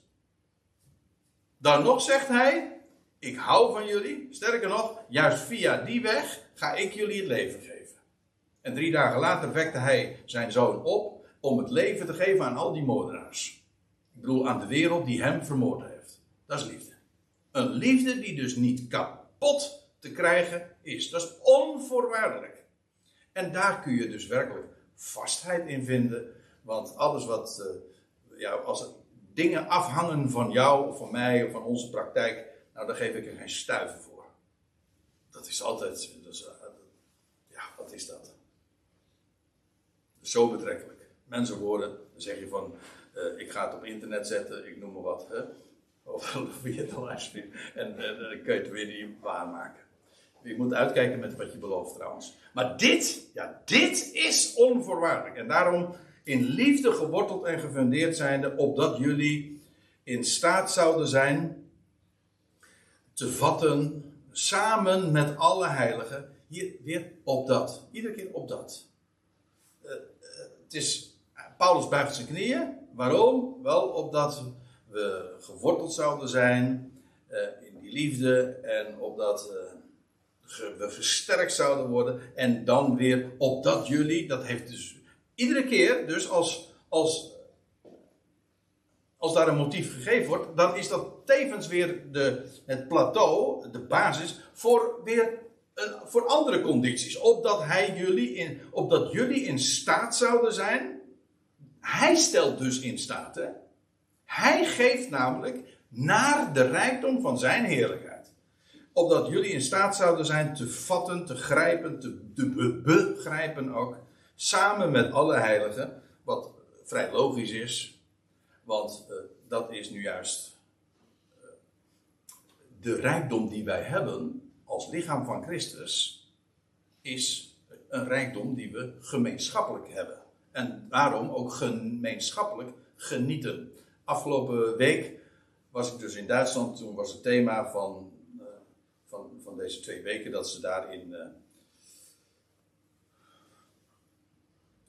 dan nog zegt hij: Ik hou van jullie. Sterker nog, juist via die weg ga ik jullie het leven geven. En drie dagen later wekte hij zijn zoon op om het leven te geven aan al die moordenaars. Ik bedoel, aan de wereld die hem vermoord heeft. Dat is liefde. Een liefde die dus niet kapot te krijgen is. Dat is onvoorwaardelijk. En daar kun je dus werkelijk vastheid in vinden. Want alles wat, uh, ja, als er dingen afhangen van jou of van mij of van onze praktijk, nou daar geef ik er geen stuiver voor. Dat is altijd, uh, ja, wat is dat? Zo betrekkelijk. Mensen worden, dan zeg je van, uh, ik ga het op internet zetten, ik noem maar wat, hè? of via de livestream, en dan kun je het weer niet waarmaken. Je moet uitkijken met wat je belooft trouwens. Maar dit, ja, dit is onvoorwaardelijk. En daarom in liefde geworteld en gefundeerd zijnde, opdat jullie in staat zouden zijn te vatten, samen met alle heiligen, hier weer op dat. Iedere keer op dat. Uh, uh, het is, Paulus buigt zijn knieën. Waarom? Wel opdat we geworteld zouden zijn uh, in die liefde en opdat we versterkt zouden worden. En dan weer opdat jullie, dat heeft dus iedere keer, dus als, als, als daar een motief gegeven wordt, dan is dat tevens weer de, het plateau, de basis, voor weer een, voor andere condities. Opdat, hij jullie in, opdat jullie in staat zouden zijn. Hij stelt dus in staat. Hè? Hij geeft namelijk naar de rijkdom van zijn heerlijkheid opdat jullie in staat zouden zijn te vatten, te grijpen, te, te be begrijpen ook, samen met alle heiligen, wat vrij logisch is. Want eh, dat is nu juist eh, de rijkdom die wij hebben als lichaam van Christus, is een rijkdom die we gemeenschappelijk hebben. En daarom ook gemeenschappelijk genieten. Afgelopen week was ik dus in Duitsland. Toen was het thema van, uh, van, van deze twee weken dat ze daar in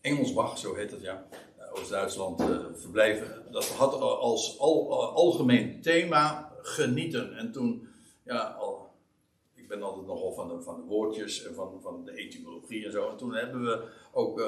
Engelsbach, zo heet het ja, Oost-Duitsland uh, verblijven. Dat had als al, algemeen thema genieten. En toen, ja, ik ben altijd nogal van de, van de woordjes en van, van de etymologie en zo. En toen hebben we ook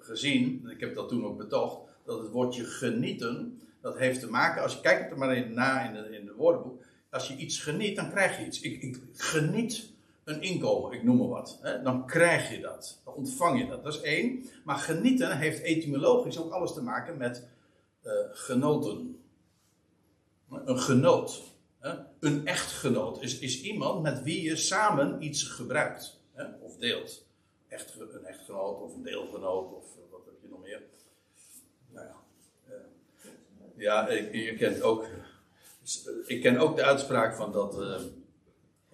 gezien, ik heb dat toen ook betoogd, dat het woordje genieten, dat heeft te maken, als je kijkt er maar in, na in de, in de woordenboek, als je iets geniet, dan krijg je iets. Ik geniet een inkomen, ik noem maar wat. Hè? Dan krijg je dat, dan ontvang je dat. Dat is één. Maar genieten heeft etymologisch ook alles te maken met uh, genoten. Een genoot. Hè? Een echtgenoot is, is iemand met wie je samen iets gebruikt hè? of deelt. Echt, een echtgenoot of een deelgenoot of wat heb je nog meer. Nou ja, uh, ja je kent ook. Ik ken ook de uitspraak van dat.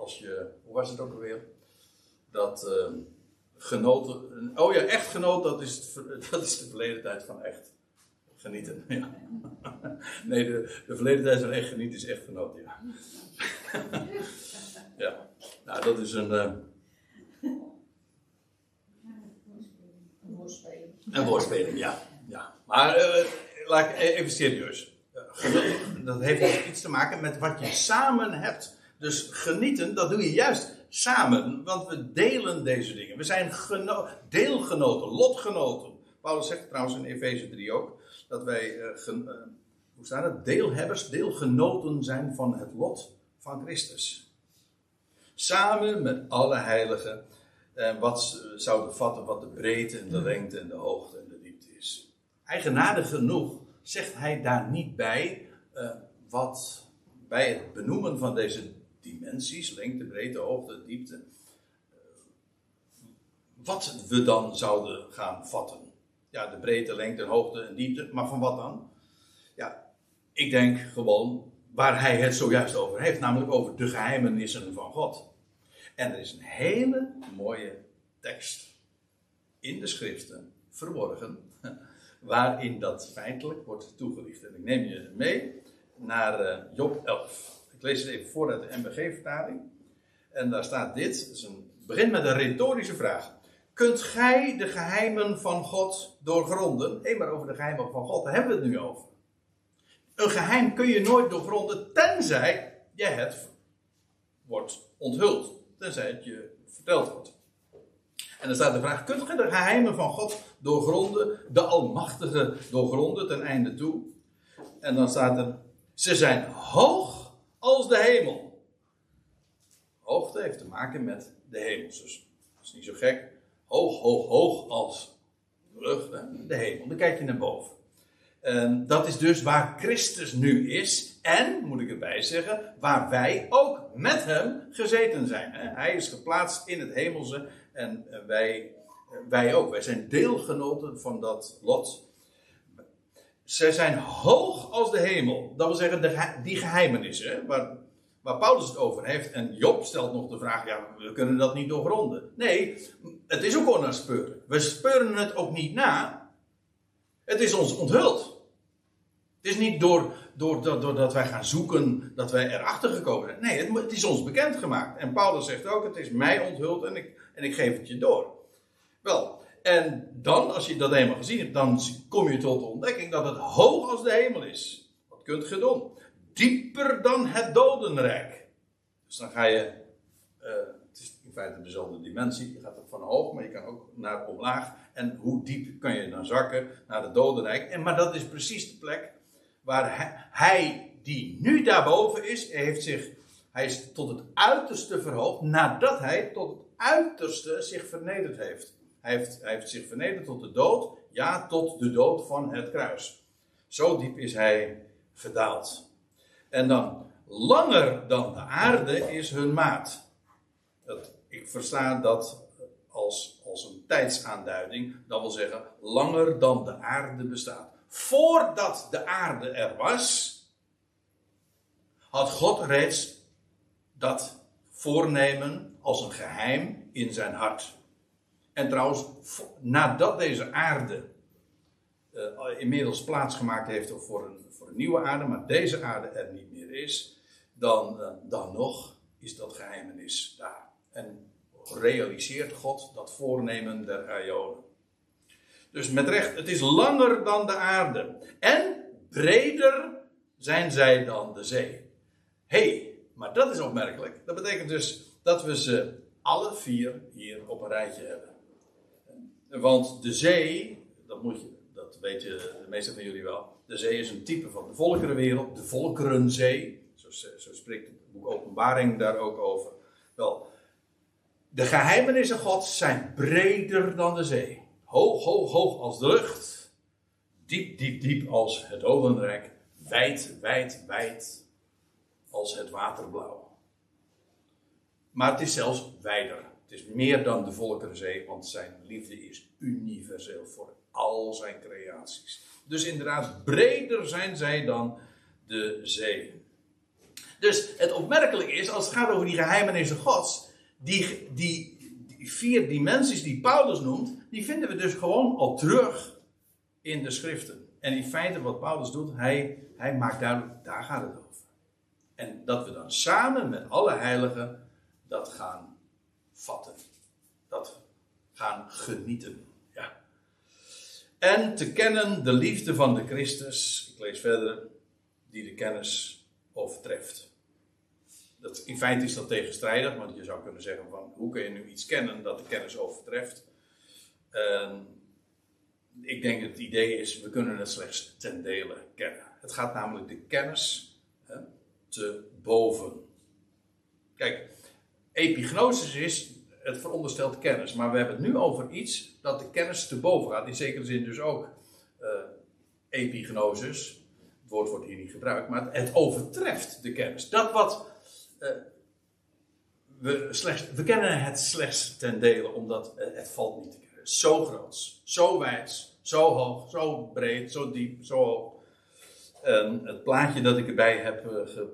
Uh, als je. Hoe was het ook alweer? Dat. Uh, genoten. Oh ja, echtgenoot, dat is, het, dat is de verleden tijd van echt. Genieten, ja. Nee, de, de verleden tijd van echt genieten is echtgenoot, ja. ja, nou, dat is een. Een woordspeling, ja. ja. Maar uh, laat ik even serieus. Uh, dat heeft iets te maken met wat je samen hebt. Dus genieten, dat doe je juist samen. Want we delen deze dingen. We zijn deelgenoten, lotgenoten. Paulus zegt trouwens in Efeze 3 ook. Dat wij, uh, hoe het? Deelhebbers, deelgenoten zijn van het lot van Christus. Samen met alle heiligen en wat zou bevatten wat de breedte en de lengte en de hoogte en de diepte is. Eigenaardig genoeg zegt hij daar niet bij wat bij het benoemen van deze dimensies, lengte, breedte, hoogte, diepte, uh, wat we dan zouden gaan vatten. Ja, de breedte, lengte, hoogte en diepte, maar van wat dan? Ja, ik denk gewoon waar hij het zojuist over heeft, namelijk over de geheimenissen van God. En er is een hele mooie tekst in de schriften verborgen, waarin dat feitelijk wordt toegelicht. En ik neem je mee naar uh, Job 11. Ik lees het even voor uit de MBG-vertaling. En daar staat dit, het begint met een retorische vraag. Kunt gij de geheimen van God doorgronden? Hé, maar over de geheimen van God, daar hebben we het nu over. Een geheim kun je nooit doorgronden, tenzij je het wordt onthuld tenzij het je verteld wordt. En dan staat de vraag: kunt gij de geheimen van God doorgronden, de Almachtige doorgronden ten einde toe? En dan staat er: ze zijn hoog als de hemel. Hoogte heeft te maken met de hemel. Dus dat is niet zo gek. Hoog, hoog, hoog als de lucht, de hemel. Dan kijk je naar boven. En dat is dus waar Christus nu is. En, moet ik erbij zeggen, waar wij ook met hem gezeten zijn. Hij is geplaatst in het hemelse en wij, wij ook. Wij zijn deelgenoten van dat lot. Zij zijn hoog als de hemel. Dat wil zeggen, de, die geheimenissen, waar, waar Paulus het over heeft. En Job stelt nog de vraag, ja, we kunnen dat niet doorgronden. Nee, het is ook onnaspeuren. We speuren het ook niet na. Het is ons onthuld. Het is niet door, door, door, doordat wij gaan zoeken dat wij erachter gekomen zijn. Nee, het, het, is ons bekendgemaakt. En Paulus zegt ook: Het is mij onthuld en ik, en ik geef het je door. Wel, en dan, als je dat eenmaal gezien hebt, dan kom je tot de ontdekking dat het hoog als de hemel is. Wat kunt je doen? Dieper dan het dodenrijk. Dus dan ga je. Uh, het is in feite dezelfde dimensie. Je gaat van hoog, maar je kan ook naar omlaag. En hoe diep kan je dan zakken naar het dodenrijk? En, maar dat is precies de plek waar hij, hij, die nu daarboven is, heeft zich, hij is tot het uiterste verhoogd nadat hij tot het uiterste zich vernederd heeft. Hij heeft, heeft zich vernederd tot de dood, ja, tot de dood van het kruis. Zo diep is hij gedaald. En dan, langer dan de aarde is hun maat. Dat, ik versta dat als, als een tijdsaanduiding, dat wil zeggen, langer dan de aarde bestaat. voordat de aarde er was, had God reeds dat voornemen als een geheim in zijn hart. En trouwens, nadat deze aarde uh, inmiddels plaatsgemaakt heeft voor een, voor een nieuwe aarde, maar deze aarde er niet meer is, dan, uh, dan nog is dat geheimenis daar. En realiseert God dat voornemen der Aionen. Dus met recht, het is langer dan de aarde. En breder zijn zij dan de zee. Hé, hey, maar dat is opmerkelijk. Dat betekent dus dat we ze alle vier hier op een rijtje hebben. Want de zee, dat, moet je, dat weten de meeste van jullie wel. De zee is een type van de volkerenwereld, de volkerenzee. Zo, zo spreekt het boek Openbaring daar ook over. Wel, de geheimenissen Gods zijn breder dan de zee. Hoog, hoog, hoog als de lucht. Diep, diep, diep als het ogenrijk. Wijd, wijd, wijd als het waterblauw. Maar het is zelfs wijder. Het is meer dan de volkerenzee, want zijn liefde is universeel voor al zijn creaties. Dus inderdaad, breder zijn zij dan de zee. Dus het opmerkelijke is, als het gaat over die geheimenissen Gods, die, die, die vier dimensies die Paulus noemt, die vinden we dus gewoon al terug in de schriften. En in feite wat Paulus doet, hij, hij maakt duidelijk, daar gaat het over. En dat we dan samen met alle heiligen dat gaan vatten. Dat gaan genieten. Ja. En te kennen de liefde van de Christus, ik lees verder, die de kennis overtreft. Dat, in feite is dat tegenstrijdig, want je zou kunnen zeggen van hoe kun je nu iets kennen dat de kennis overtreft. Uh, ik denk het idee is, we kunnen het slechts ten dele kennen. Het gaat namelijk de kennis hè, te boven. Kijk, epignosis is, het veronderstelt kennis, maar we hebben het nu over iets dat de kennis te boven gaat. In zekere zin dus ook uh, epignosis. Het woord wordt hier niet gebruikt, maar het overtreft de kennis. Dat wat uh, we slechts, we kennen het slechts ten dele, omdat uh, het valt niet te kennen. Zo groot, zo wijd, zo hoog, zo breed, zo diep, zo hoog. Het plaatje dat ik erbij heb ge,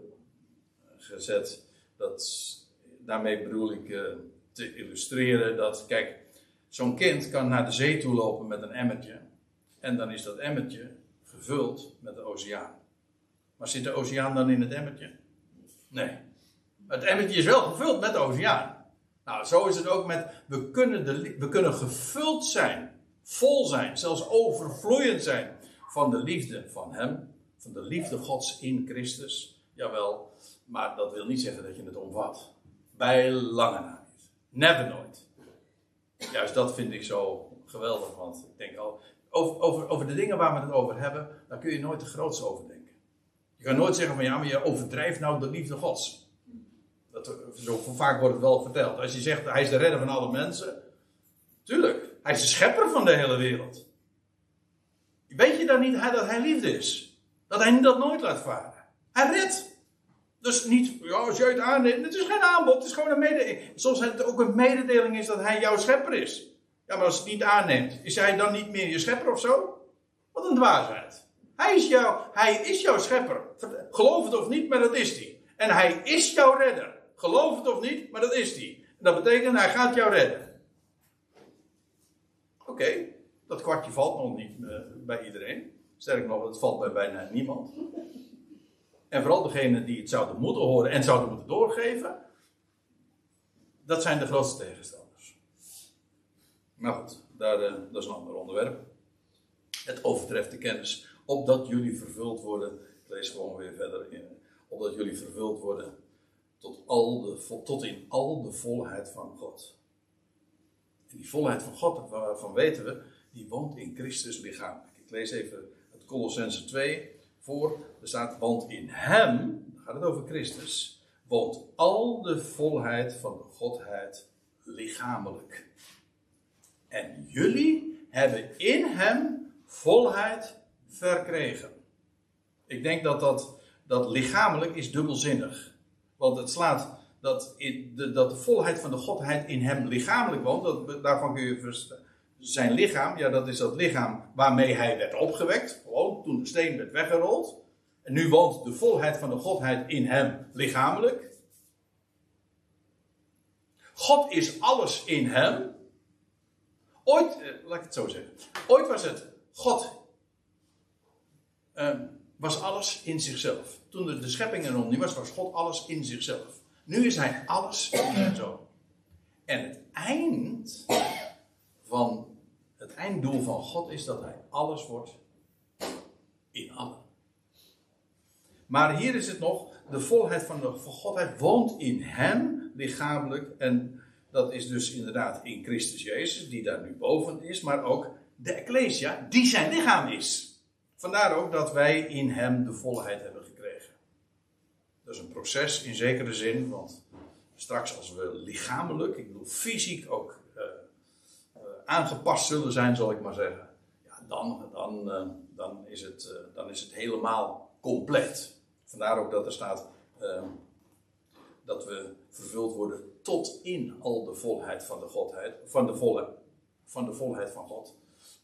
gezet, dat, daarmee bedoel ik uh, te illustreren dat, kijk, zo'n kind kan naar de zee toe lopen met een emmertje. En dan is dat emmertje gevuld met de oceaan. Maar zit de oceaan dan in het emmertje? Nee. Het emmertje is wel gevuld met de oceaan. Nou, zo is het ook met, we kunnen, de, we kunnen gevuld zijn, vol zijn, zelfs overvloeiend zijn van de liefde van Hem, van de liefde Gods in Christus. Jawel, maar dat wil niet zeggen dat je het omvat. Bij lange na niet. Never nooit. Juist dat vind ik zo geweldig, want ik denk al, over, over, over de dingen waar we het over hebben, daar kun je nooit de grootste over denken. Je kan nooit zeggen van ja, maar je overdrijft nou de liefde Gods. Dat, zo vaak wordt het wel verteld. Als je zegt hij is de redder van alle mensen, tuurlijk, hij is de schepper van de hele wereld. Weet je dan niet dat hij liefde is? Dat hij dat nooit laat varen. Hij redt. Dus niet, ja, als jij het aanneemt, het is geen aanbod, het is gewoon een mededeling. Soms het ook een mededeling is dat hij jouw schepper is. Ja, maar als het niet aanneemt, is hij dan niet meer je schepper of zo? Wat een dwaasheid. Hij is, jou, hij is jouw schepper. Geloof het of niet, maar dat is hij. En hij is jouw redder. Geloof het of niet, maar dat is hij. En dat betekent, hij gaat jou redden. Oké, dat kwartje valt nog niet uh, bij iedereen. Sterker nog, het valt bij bijna niemand. En vooral degenen die het zouden moeten horen en zouden moeten doorgeven. Dat zijn de grootste tegenstanders. Maar goed, daar, uh, dat is een ander onderwerp. Het overtreft de kennis. Opdat jullie vervuld worden. Ik lees gewoon weer verder in. Opdat jullie vervuld worden tot, al de, tot in al de volheid van God. En die volheid van God, waarvan weten we, die woont in Christus lichamelijk. Ik lees even het Colossense 2 voor. Er staat, want in hem, dan gaat het over Christus, woont al de volheid van de Godheid lichamelijk. En jullie hebben in hem volheid verkregen. Ik denk dat dat, dat lichamelijk is dubbelzinnig. Want het slaat dat, de, dat de volheid van de Godheid in hem lichamelijk woont. Dat, daarvan kun je zijn lichaam, ja, dat is dat lichaam waarmee hij werd opgewekt. Toen de steen werd weggerold. En nu woont de volheid van de Godheid in hem lichamelijk. God is alles in hem. Ooit, eh, laat ik het zo zeggen. Ooit was het God. eh, was alles in zichzelf. Toen de, de schepping er nog niet was, was God alles in zichzelf. Nu is hij alles in zijn zoon. En het eind van het einddoel van God is dat hij alles wordt in allen. Maar hier is het nog, de volheid van de Godheid woont in hem lichamelijk. En dat is dus inderdaad in Christus Jezus, die daar nu boven is, maar ook de Ecclesia, die zijn lichaam is. Vandaar ook dat wij in hem de volheid hebben gekregen. Dat is een proces in zekere zin, want straks als we lichamelijk, ik bedoel fysiek ook eh, eh, aangepast zullen zijn, zal ik maar zeggen. Ja, dan, dan, eh, dan, is het, eh, dan is het helemaal compleet. Vandaar ook dat er staat eh, dat we vervuld worden tot in al de volheid van de Godheid, van de, volle, van de volheid van God.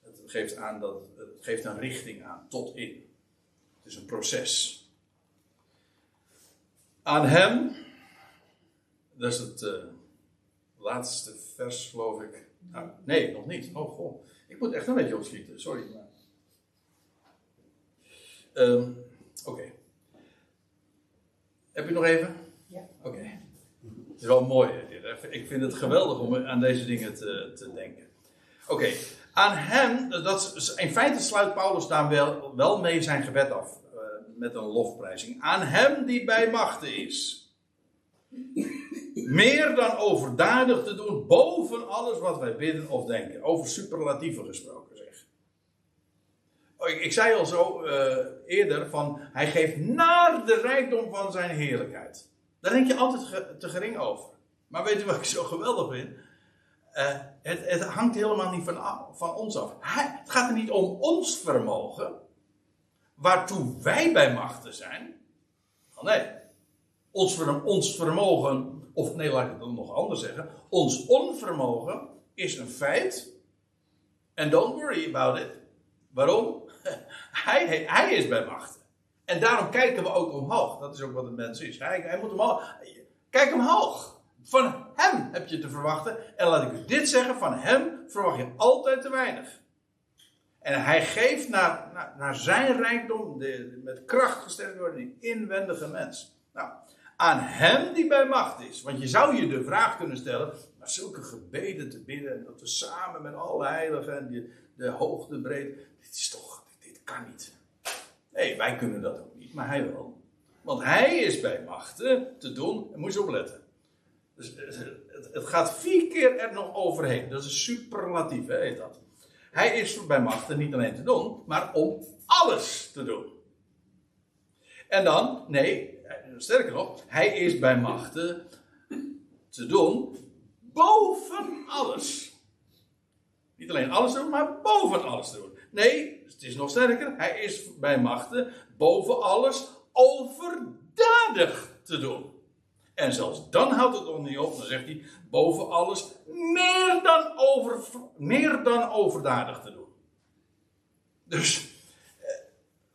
Het geeft, aan dat, het geeft een richting aan, tot in. Het is een proces. Aan hem, dat is het eh, laatste vers, geloof ik. Nou, nee, nog niet. Oh god, ik moet echt een beetje opschieten, sorry. Ehm, Oké. Heb je nog even? Ja. Oké. Het is wel mooi, dit? Ik vind het geweldig om aan deze dingen te, te denken. Oké, aan hem, dat is, in feite sluit Paulus daar wel, wel mee zijn gebed af. eh, met een lofprijzing. Aan hem die bij machten is. Meer dan overdadig te doen, boven alles wat wij bidden of denken. Over superlatieven gesproken, Ik, ik zei al zo eh, eerder van, hij geeft naar de rijkdom van zijn heerlijkheid. Daar denk je altijd te gering over. Maar weet u wat ik zo geweldig vind? Eh, het, het hangt helemaal niet van, van ons af. Het gaat er niet om ons vermogen, waartoe wij bij machten zijn. Oh nee, ons, ons vermogen, of nee, laat ik het nog anders zeggen. Ons onvermogen is een feit. En don't worry about it. Waarom? Hij, hij, is bij machten. En daarom kijken we ook omhoog. Dat is ook wat een mens is. Hij, hij moet omhoog. Kijk omhoog. Van hem heb je te verwachten. En laat ik u dit zeggen: van hem verwacht je altijd te weinig. En hij geeft naar, naar, zijn rijkdom, de, met kracht gesterkt worden, die inwendige mens. Nou, aan hem die bij macht is. Want je zou je de vraag kunnen stellen, maar zulke gebeden te bidden, en dat we samen met alle heiligen en die, de hoogte, breedte, dit is toch, niet. Nee, wij kunnen dat ook niet, maar hij wel. Want hij is bij machten te doen, en moet je opletten. Dus eh, het, gaat vier keer er nog overheen. Dat is superlatief, hè, heet dat. Hij is bij machten niet alleen te doen, maar om alles te doen. En dan, nee, sterker nog, hij is bij machten te doen boven alles. Niet alleen alles doen, maar boven alles doen. Nee, het is nog sterker, hij is bij machten boven alles overdadig te doen. En zelfs dan houdt het nog niet op, dan zegt hij boven alles meer dan, over, meer dan overdadig te doen. Dus eh,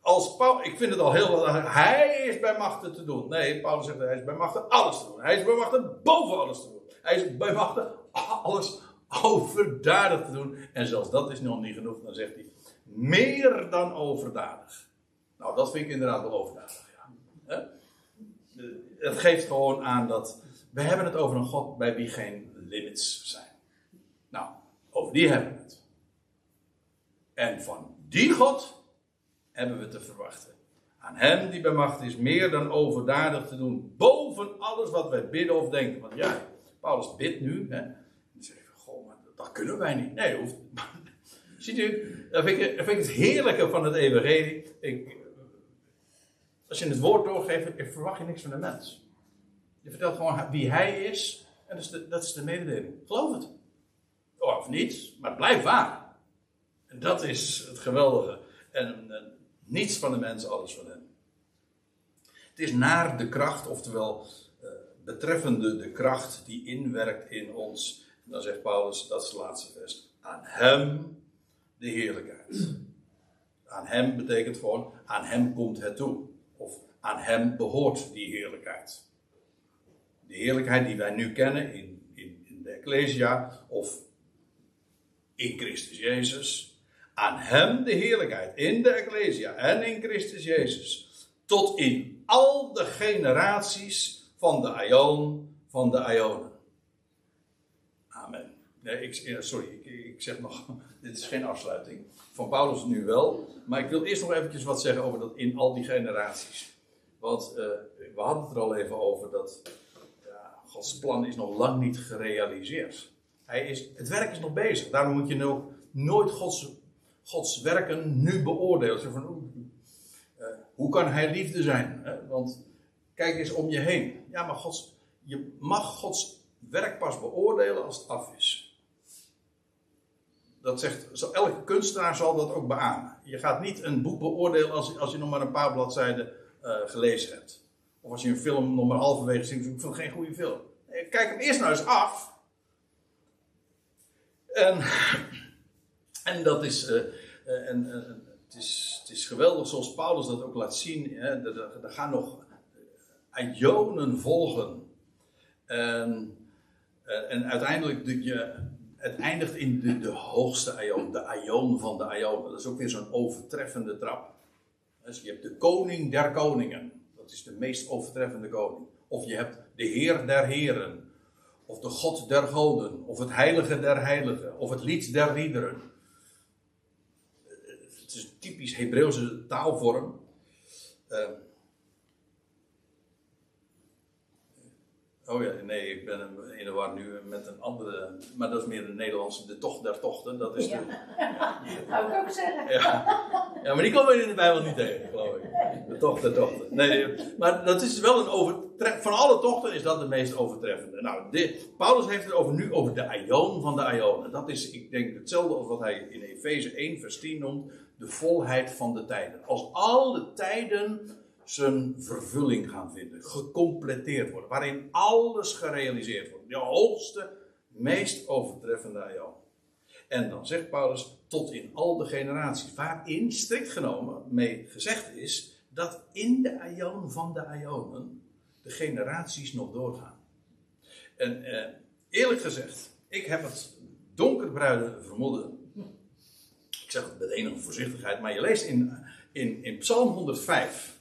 als Paulus, ik vind het al heel, hij is bij machten te doen. Nee, Paulus zegt hij is bij machten alles te doen. Hij is bij machten boven alles te doen. Hij is bij machten alles overdadig te doen. En zelfs dat is nog niet genoeg, dan zegt hij meer dan overdadig. Nou, dat vind ik inderdaad wel overdadig. Ja. Het geeft gewoon aan dat we hebben het over een God bij wie geen limits zijn. Nou, over die hebben we het. En van die God hebben we te verwachten. Aan hem die bij macht is meer dan overdadig te doen. Boven alles wat wij bidden of denken. Want ja, Paulus bidt nu. Hè, en dan zeg je, goh, maar dat kunnen wij niet. Nee, hoeft. Ziet u, dat vind, ik, het heerlijke van het evangelie. Ik, als je het woord doorgeeft, verwacht je niks van de mens. Je vertelt gewoon wie hij is. En dat is de, dat is de mededeling. Geloof het. Of niet, maar het blijft waar. En dat is het geweldige. En, en niets van de mens, alles van hem. Het is naar de kracht, oftewel uh, betreffende de kracht die inwerkt in ons. Dan zegt Paulus, dat is het laatste vers. Aan hem de heerlijkheid. Aan hem betekent gewoon, aan hem komt het toe. Of aan hem behoort die heerlijkheid. De heerlijkheid die wij nu kennen in, in, in de Ecclesia of in Christus Jezus. Aan hem de heerlijkheid in de Ecclesia en in Christus Jezus. Tot in al de generaties van de Aion van de Ionen. Amen. Nee, ik, sorry, ik, zeg nog, dit is geen afsluiting. Van Paulus nu wel. Maar ik wil eerst nog eventjes wat zeggen over dat in al die generaties. Want uh, we hadden het er al even over dat ja, Gods plan is nog lang niet gerealiseerd. Hij is, het werk is nog bezig. Daarom moet je nooit Gods, Gods werken nu beoordelen. Van, uh, hoe kan hij liefde zijn? Hè? Want kijk eens om je heen. Ja, maar Gods, je mag Gods werk pas beoordelen als het af is. Dat zegt, elke kunstenaar zal dat ook beamen. Je gaat niet een boek beoordelen als, als je nog maar een paar bladzijden uh, gelezen hebt. Of als je een film nog maar halverwege ziet, ik vind het geen goede film. Kijk hem eerst nou eens af. En, en dat is, uh, uh, en, het is, het is geweldig zoals Paulus dat ook laat zien. Hè, er, gaan nog ionen volgen. En, en uiteindelijk de, je, het eindigt in de, de hoogste aion, de aion van de aion. Dat is ook weer zo'n overtreffende trap. Dus je hebt de koning der koningen. Dat is de meest overtreffende koning. Of je hebt de heer der heren. Of de god der goden. Of het heilige der heiligen. Of het lied der liederen. Het is een typisch Hebreeuwse taalvorm. Uh, Oh ja, nee, ik ben in de war nu met een andere. Maar dat is meer de Nederlandse, de tocht der tochten. Dat is ja. de. Zou ik ook zeggen. Ja. ja, maar die komen we in de Bijbel niet tegen, geloof ik. De tocht der tochten. Nee, maar dat is wel een overtreffende. Van alle tochten is dat de meest overtreffende. Nou, dit, Paulus heeft het over, nu over de Aion van de Ionen. Dat is, ik denk, hetzelfde als wat hij in Efeze 1, vers 10 noemt: de volheid van de tijden. Als alle tijden zijn vervulling gaan vinden, gecompleteerd worden, waarin alles gerealiseerd wordt. De hoogste, meest overtreffende aion. En dan zegt Paulus, tot in al de generaties, waarin strikt genomen mee gezegd is, dat in de aion van de aionen de generaties nog doorgaan. En eh, eerlijk gezegd, ik heb het donkerbruine vermoeden. Ik zeg het met enige voorzichtigheid, maar je leest in, in, in Psalm 105.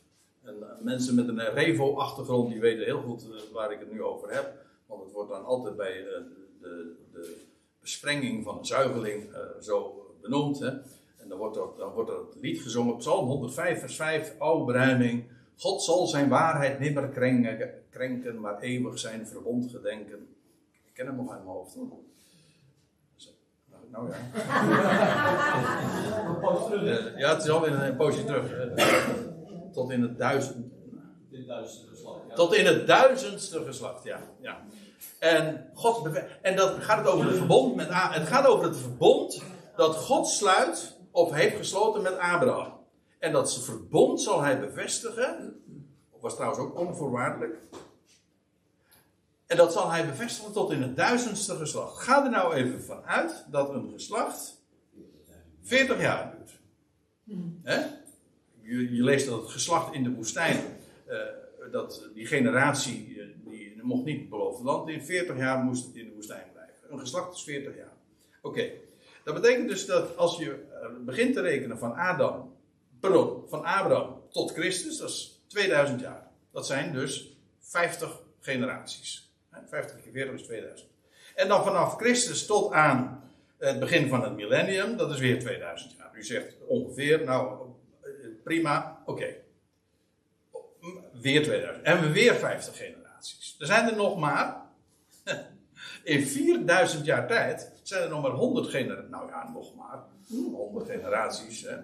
En uh, mensen met een Revo-achtergrond die weten heel goed uh, waar ik het nu over heb. Want het wordt dan altijd bij uh, de, de, besprenging van een zuigeling zo benoemd. Hè? En dan wordt, er, dan wordt er het lied gezongen, Psalm 105, vers 5, O beruiming. God zal zijn waarheid nimmer krenken, krenken, maar eeuwig zijn verbond gedenken. Ik ken hem nog uit mijn hoofd hoor. Nou ja. ja, het is alweer een poosje terug. Tot in het duizend. geslacht. Ja. Tot in het duizendste geslacht, ja. ja. En, God en dat gaat het over het verbond met Het gaat over het verbond dat God sluit of heeft gesloten met Abraham. En dat verbond zal hij bevestigen. Was trouwens ook onvoorwaardelijk. En dat zal hij bevestigen tot in het duizendste geslacht. Ga er nou even vanuit dat een geslacht 40 jaar duurt. Hè? Je, je, leest dat het geslacht in de woestijn, uh, dat die generatie, uh, die mocht niet het beloofde land in. 40 jaar moest het in de woestijn blijven. Een geslacht is 40 jaar. Oké, dat betekent dus dat als je uh, begint te rekenen van Adam, pardon, van Abraham tot Christus, dat is 2000 jaar. Dat zijn dus 50 generaties. 50 keer 40 is 2000. En dan vanaf Christus tot aan het begin van het millennium, dat is weer 2000 jaar. U zegt ongeveer, nou prima, oké. Weer 2000. En we weer 50 generaties. Er zijn er nog maar. In 4000 jaar tijd zijn er nog maar 100 generaties. Nou ja, nog maar. 100 generaties. Hè.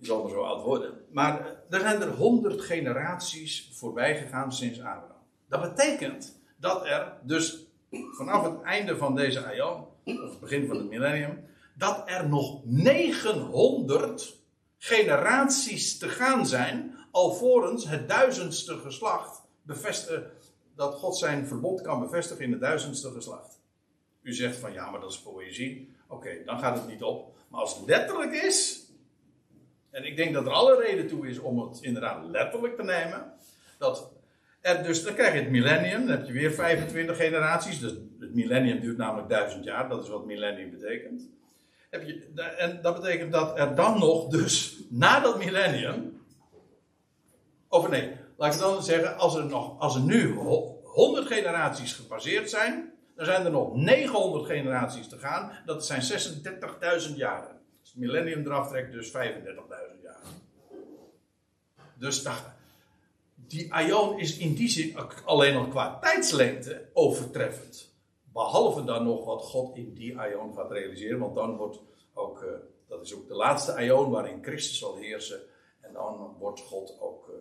Zal maar zo oud worden. Maar er zijn er 100 generaties voorbij gegaan sinds Abraham. Dat betekent dat er dus vanaf het einde van deze aion, of het begin van het millennium, dat er nog 900 generaties te gaan zijn, alvorens het duizendste geslacht bevestigen, dat God zijn verbod kan bevestigen in het duizendste geslacht. U zegt van ja, maar dat is poëzie. Oké, dan gaat het niet op. Maar als het letterlijk is, En ik denk dat er alle reden toe is om het inderdaad letterlijk te nemen. Dat er dus, dan krijg je het millennium, dan heb je weer 25 generaties. Dus het millennium duurt namelijk duizend jaar, dat is wat millennium betekent. Heb je, en dat betekent dat er dan nog, dus na dat millennium. Of nee, laat ik dan zeggen, als er, nog, als er nu 100 generaties gepasseerd zijn, dan zijn er nog 900 generaties te gaan. Dat zijn 36.000 jaren. Als het millennium eraf trekt, dus 35.000 jaar. Dus die Aion is in die zin alleen al qua tijdslengte overtreffend. Behalve dan nog wat God in die Aion gaat realiseren. Want dan wordt ook, uh, dat is ook de laatste Aion waarin Christus zal heersen. En dan wordt God ook uh,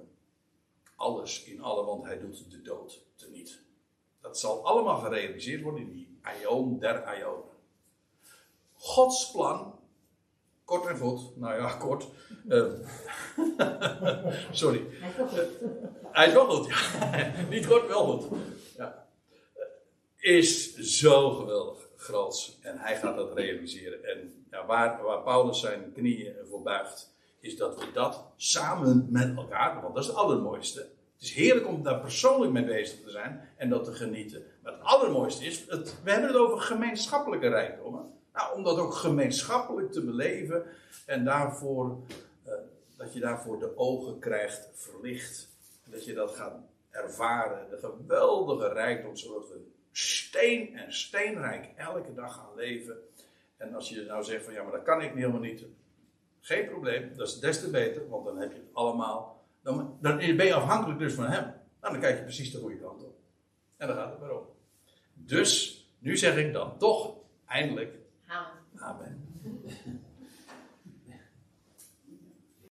alles in alle, want hij doet de dood teniet. Dat zal allemaal gerealiseerd worden in die Aion der Aion. Gods plan Kort en goed. Nou ja, kort. Uh, sorry. Hij is wel goed. Ja. Niet kort, wel goed. Is zo geweldig groot. En hij gaat dat realiseren. En ja, waar, waar Paulus zijn knieën voor buigt, is dat we dat samen met elkaar, want dat is het allermooiste. Het is heerlijk om daar persoonlijk mee bezig te zijn en dat te genieten. Maar het allermooiste is, we hebben het over gemeenschappelijke rijkdommen. Nou, om dat ook gemeenschappelijk te beleven en daarvoor, uh, dat je daarvoor de ogen krijgt verlicht. Dat je dat gaat ervaren, de geweldige rijkdom, steen en steenrijk elke dag gaan leven. En als je nou zegt van ja, maar dat kan ik helemaal niet. Geen probleem, dat is des te beter, want dan heb je het allemaal. Dan, dan ben je afhankelijk dus van hem. Nou, dan kijk je precies de goede kant op. En dan gaat het maar om. Dus, nu zeg ik dan toch eindelijk Amen.